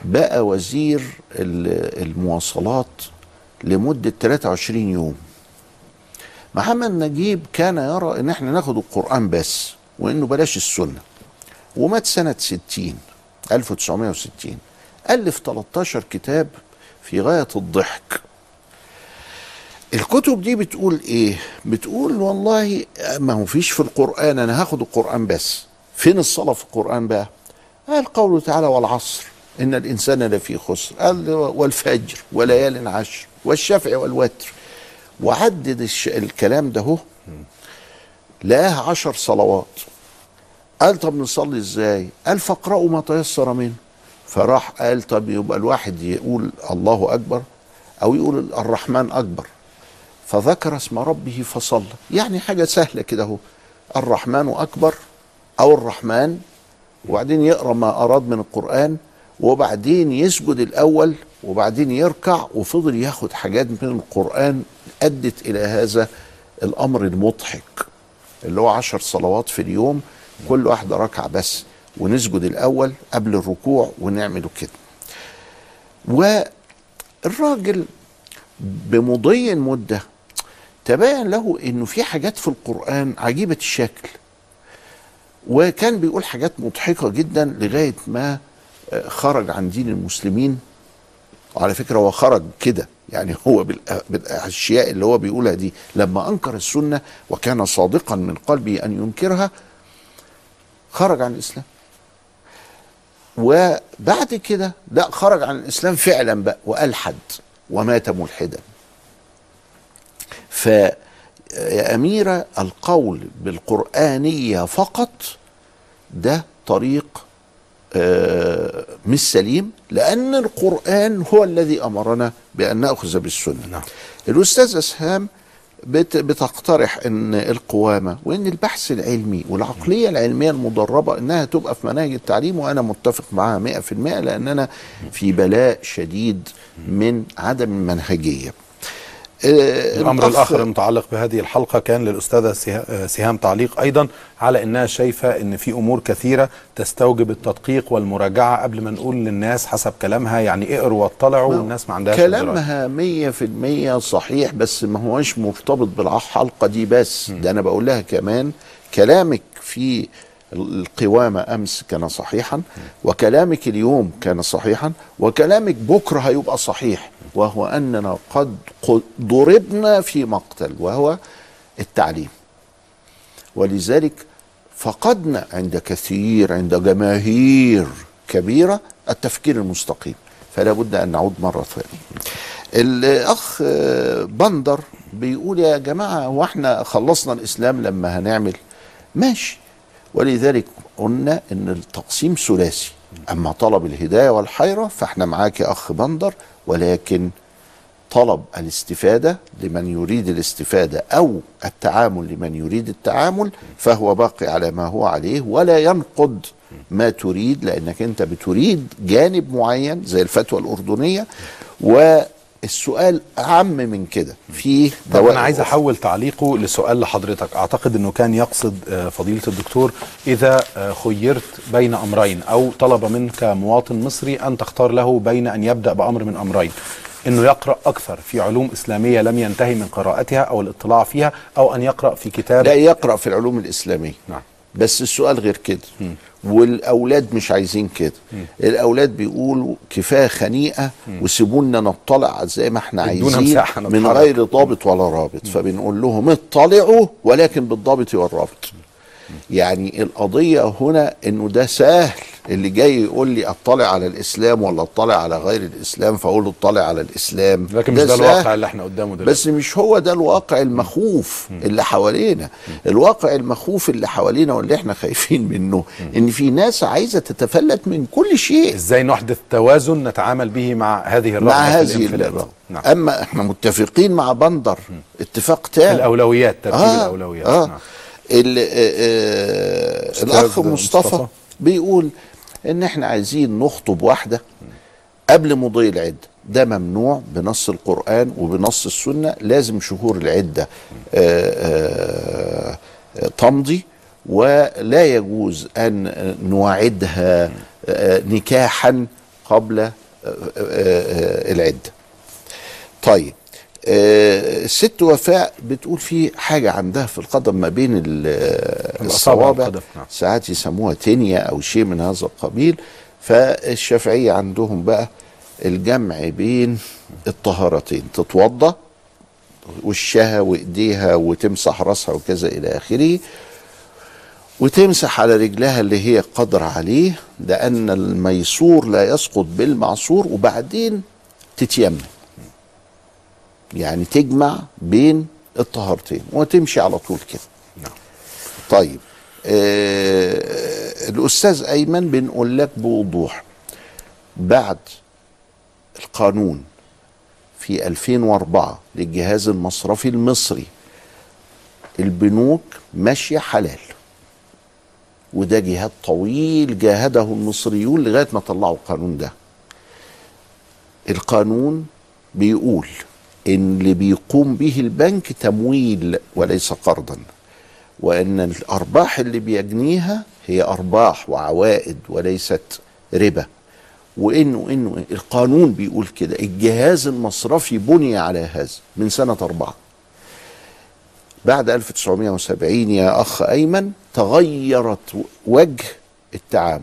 بقى وزير ال- المواصلات لمدة 23 يوم. محمد نجيب كان يرى إن إحنا ناخد القرآن بس وإنه بلاش السنة. ومات سنة 60 1960 ألف 13 كتاب في غاية الضحك. الكتب دي بتقول إيه؟ بتقول والله ما هو فيش في القرآن أنا هاخد القرآن بس. فين الصلاة في القرآن بقى؟ قال قوله تعالى والعصر. إن الإنسان لفي خسر. قال والفجر وليال عشر والشفع والوتر. وعدد. الكلام ده هو لقاه عشر صلوات. قال طب نصلي إزاي؟ قال فاقرأوا ما تيسر منه. فراح قال طب يبقى الواحد يقول الله أكبر أو يقول الرحمن أكبر. فذكر اسم ربه فصلى. يعني حاجة سهلة كده أهو. الرحمن أكبر أو الرحمن. وبعدين يقرأ ما أراد من القرآن. وبعدين يسجد الأول وبعدين يركع وفضل ياخد حاجات من القرآن أدت إلى هذا الأمر المضحك اللي هو عشر صلوات في اليوم كل واحدة ركعة بس ونسجد الأول قبل الركوع ونعمله كده. والراجل بمضي مدة تبين له إنه في حاجات في القرآن عجيبة الشكل وكان بيقول حاجات مضحكة جدا لغاية ما خرج عن دين المسلمين. وعلى فكرة هو خرج كده يعني هو بالأشياء اللي هو بيقولها دي. لما أنكر السنة وكان صادقا من قلبه أن ينكرها خرج عن الإسلام. وبعد كده لا خرج عن الإسلام فعلا بقى والحد ومات ملحدا ف يا أميرة القول بالقرآنية فقط ده طريق مش سليم لأن القرآن هو الذي أمرنا بأن نأخذ بالسنة نعم. الأستاذ أسهام بت- بتقترح إن القوامة وإن البحث العلمي والعقلية العلمية المدربة إنها تبقى في مناهج التعليم وأنا متفق معاها 100% لأننا في بلاء شديد من عدم المنهجية. آه، الأمر الأخ- الآخر المتعلق بهذه الحلقة كان للأستاذة سه- سهام تعليق أيضا على إنها شايفة إن في أمور كثيرة تستوجب التدقيق والمراجعة قبل ما نقول للناس حسب كلامها يعني اقروا واطلعوا والناس ما عندهاش. كلامها مية في المية صحيح بس ما هوش مرتبط بالحلقة دي بس. ده أنا بقول لها كمان كلامك في القوامة أمس كان صحيحا وكلامك اليوم كان صحيحا وكلامك بكرة هيبقى صحيح. وهو أننا قد ضربنا في مقتل وهو التعليم. ولذلك فقدنا عند كثير عند جماهير كبيرة التفكير المستقيم. فلا بد أن نعود مرة ثانية. الأخ آه، بندر بيقول يا جماعة هو إحنا خلصنا الإسلام لما هنعمل. ماشي. ولذلك قلنا إن التقسيم ثلاثي. أما طلب الهداية والحيرة فإحنا معاك يا أخ بندر ولكن طلب الاستفادة لمن يريد الاستفادة أو التعامل لمن يريد التعامل فهو باقي على ما هو عليه ولا ينقض ما تريد لأنك أنت بتريد جانب معين زي الفتوى الأردنية والسؤال اعم من كده. فيه طب أنا عايز. أحول تعليقه لسؤال لحضرتك. أعتقد إنه كان يقصد آه، فضيلة الدكتور إذا آه، خيرت بين أمرين أو طلب منك مواطن مصري أن تختار له بين أن يبدأ بأمر من أمرين. إنه يقرأ أكثر في علوم إسلامية لم ينتهي من قراءتها أو الاطلاع فيها أو أن يقرأ في كتاب لا يقرأ في العلوم الإسلامية. نعم. بس السؤال غير كده. والأولاد مش عايزين كده. الأولاد بيقولوا كفاية خنيقة وسيبونا نطلع زي ما إحنا عايزين من. غير ضابط ولا رابط. فبنقول لهم اطلعوا ولكن بالضابط والرابط. يعني القضية هنا إنه ده سهل. اللي جاي يقول لي اطلع على الإسلام ولا اطلع على غير الإسلام فأقول له اطلع على الإسلام. لكن مش ده سهل. الواقع اللي إحنا قدامه دلوقتي. بس مش هو ده الواقع المخوف اللي حوالينا. الواقع المخوف اللي حوالينا واللي إحنا خايفين منه إن في ناس عايزة تتفلت من كل شيء. إزاي نحدث توازن نتعامل به مع هذه الرغبة مع هذه الرغبة. نعم. أما إحنا متفقين مع بندر اتفاق تام. الأولويات ترتيب آه. الأولويات. آه. نعم. آه، آه، الأخ مصطفى, مصطفى. بيقول إن إحنا عايزين نخطب واحدة قبل مضي العده ده ممنوع بنص القرآن وبنص السنة. لازم شهور العدة آه، آه، آه، تمضي. ولا يجوز أن نوعدها آه، نكاحا قبل العده طيب الست وفاء بتقول في حاجة عندها في القدم ما بين الصوابع. نعم. ساعات يسموها تنية أو شيء من هذا القبيل. فالشافعية عندهم بقى الجمع بين الطهارتين تتوضأ وشها وإيديها وتمسح راسها وكذا إلى آخره وتمسح على رجلها اللي هي قدر عليه لأن الميسور لا يسقط بالمعصور وبعدين تتيمم. يعني تجمع بين الطهارتين وتمشي على طول كده. طيب آه الأستاذ أيمن بنقول لك بوضوح بعد القانون في 2004 للجهاز المصرفي المصري البنوك ماشية حلال. وده جهاد طويل جاهده المصريون لغاية ما طلعوا القانون ده. القانون بيقول إن اللي بيقوم به البنك تمويل وليس قرضا وإن الأرباح اللي بيجنيها هي أرباح وعوائد وليست ربا. وانه انه القانون بيقول كده الجهاز المصرفي بني على هذا من سنة أربعة. بعد 1970 يا أخ أيمن تغيرت وجه التعامل.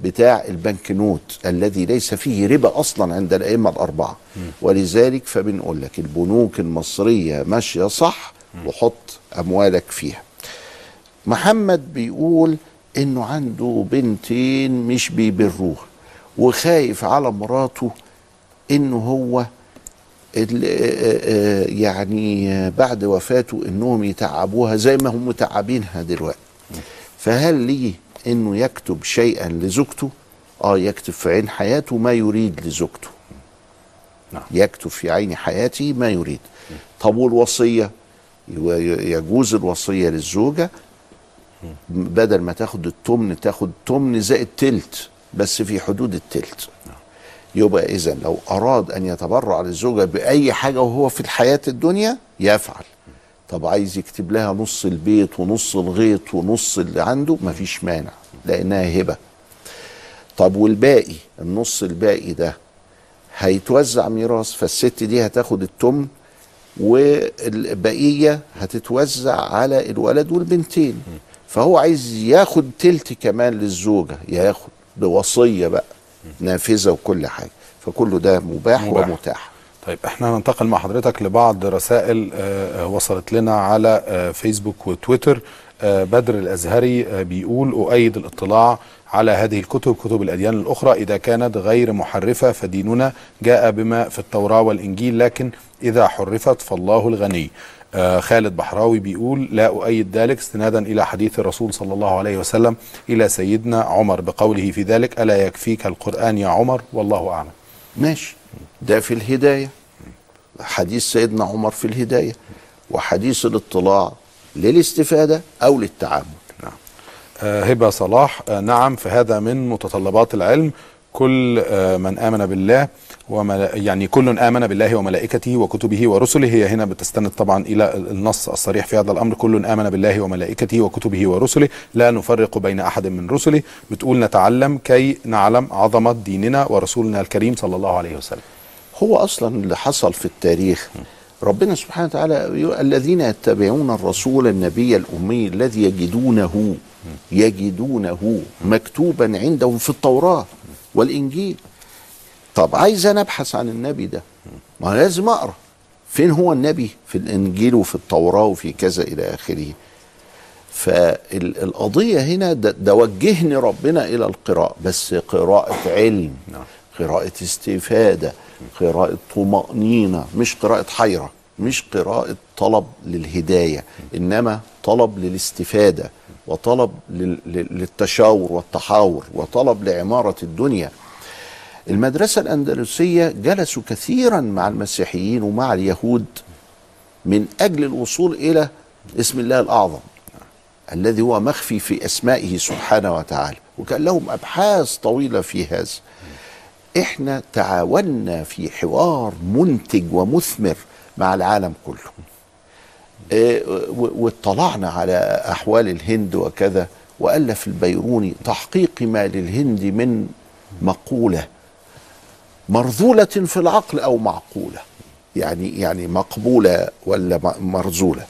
بتاع البنك نوت الذي ليس فيه ربا أصلا عند الأئمة الأربعة. ولذلك فبنقول لك البنوك المصرية ماشية صح وحط أموالك فيها. محمد بيقول إنه عنده بنتين مش بيبروه وخايف على مراته انه هو ال- آه، آه، يعني بعد وفاته إنهم يتعبوها زي ما هم متعبينها دلوقتي. فهل ليه إنه يكتب شيئا لزوجته آه يكتب في عين حياته ما يريد لزوجته. يكتب في عين حياتي ما يريد. طب والوصية؟ يجوز الوصية للزوجة؟ بدل ما تاخد التمن تاخد تمن زائد تلت بس في حدود التلت. يبقى اذا لو أراد أن يتبرع للزوجة بأي حاجة وهو في الحياة الدنيا يفعل. طب عايز يكتب لها نص البيت ونص الغيط ونص اللي عنده مفيش مانع لأنها هبة. طب والباقي؟ النص الباقي ده هيتوزع ميراث فالست دي هتاخد التمن والبقية هتتوزع على الولد والبنتين. فهو عايز ياخد تلت كمان للزوجة ياخد بوصية بقى نافذة وكل حاجة. فكله ده مباح, مباح. ومتاح. طيب إحنا هننتقل مع حضرتك لبعض رسائل آه، آه، وصلت لنا على آه، فيسبوك وتويتر. بدر الأزهري بيقول أؤيد الاطلاع على هذه الكتب كتب الأديان الأخرى إذا كانت غير محرفة فديننا جاء بما في التوراة والإنجيل لكن إذا حرفت فالله الغني. آه، خالد بحراوي بيقول لا أؤيد ذلك استنادا إلى حديث الرسول صلى الله عليه وسلم إلى سيدنا عمر بقوله في ذلك ألا يكفيك القرآن يا عمر؟ والله أعلم. ماشي. ده في الهداية حديث سيدنا عمر في الهداية وحديث الاطلاع للاستفادة أو للتعامل. آه، هبة صلاح آه، نعم فهذا من متطلبات العلم كل آه، من آمن بالله وملا يعني كل آمن بالله وملائكته وكتبه ورسله. هي هنا بتستند طبعا إلى النص الصريح في هذا الأمر. كل آمن بالله وملائكته وكتبه ورسله. لا نفرق بين أحد من رسله. بتقول نتعلم كي نعلم عظمة ديننا ورسولنا الكريم صلى الله عليه وسلم. هو أصلا اللي حصل في التاريخ. ربنا سبحانه وتعالى الذين يتبعون الرسول النبي الأمي الذي يجدونه يجدونه مكتوبا عندهم في التوراة. والإنجيل. طب عايز أنا أبحث عن النبي ده؟ ما لازم أقرأ. فين هو النبي؟ في الإنجيل وفي التوراة وفي كذا إلى آخره. فالقضية هنا ده, وجهني ربنا إلى القراءة. بس قراءة علم قراءة استفادة قراءة طمأنينة مش قراءة حيرة مش قراءة طلب للهداية إنما طلب للاستفادة. وطلب لل- لل- للتشاور والتحاور وطلب لعمارة الدنيا. المدرسة الأندلسية جلسوا كثيرا مع المسيحيين ومع اليهود من أجل الوصول إلى اسم الله الأعظم الذي هو مخفي في أسمائه سبحانه وتعالى. وكان لهم أبحاث طويلة في هذا. إحنا تعاوننا في حوار منتج ومثمر مع العالم كله. واطلعنا على أحوال الهند وكذا وألف البيروني تحقيق ما للهند من مقولة مرذولة في العقل أو معقولة يعني يعني مقبولة ولا مرذولة.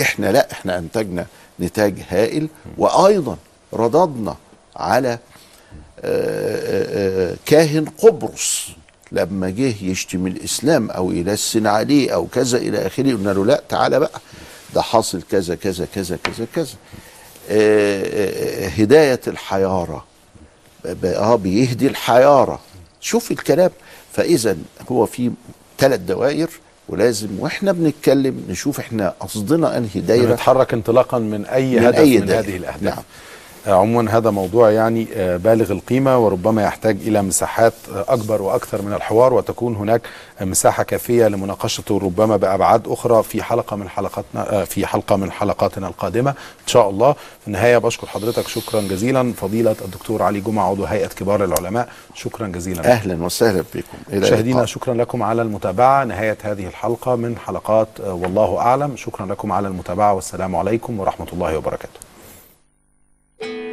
إحنا لا إحنا أنتجنا نتاج هائل وأيضا رددنا على آه، آه، كاهن قبرص. لما جه يشتم الإسلام أو يلسن عليه أو كذا إلى آخره قلنا له لا تعالى بقى. ده حاصل كذا كذا كذا كذا كذا. آه، آه، هداية الحيارة. آه بيهدي الحيارة. شوف الكلام. فإذا هو في ثلاث دوائر ولازم وإحنا بنتكلم نشوف إحنا قصدنا أنهي دايرة. نتحرك انطلاقا من أي من هدف أي من. هذه الأهداف. نعم. آه، عموما هذا موضوع يعني آه، بالغ القيمة وربما يحتاج إلى مساحات آه، أكبر وأكثر من الحوار وتكون هناك مساحة كافية لمناقشته ربما بأبعاد أخرى في حلقة من حلقاتنا في حلقة من حلقاتنا القادمة إن شاء الله. في النهاية بشكر حضرتك شكرا جزيلا. فضيلة الدكتور علي جمعة عضو هيئة كبار العلماء شكرا جزيلا. أهلا وسهلا بكم مشاهدينا. شكرا لكم على المتابعة. نهاية هذه الحلقة من حلقات والله أعلم. شكرا لكم على المتابعة والسلام عليكم ورحمة الله وبركاته. thank you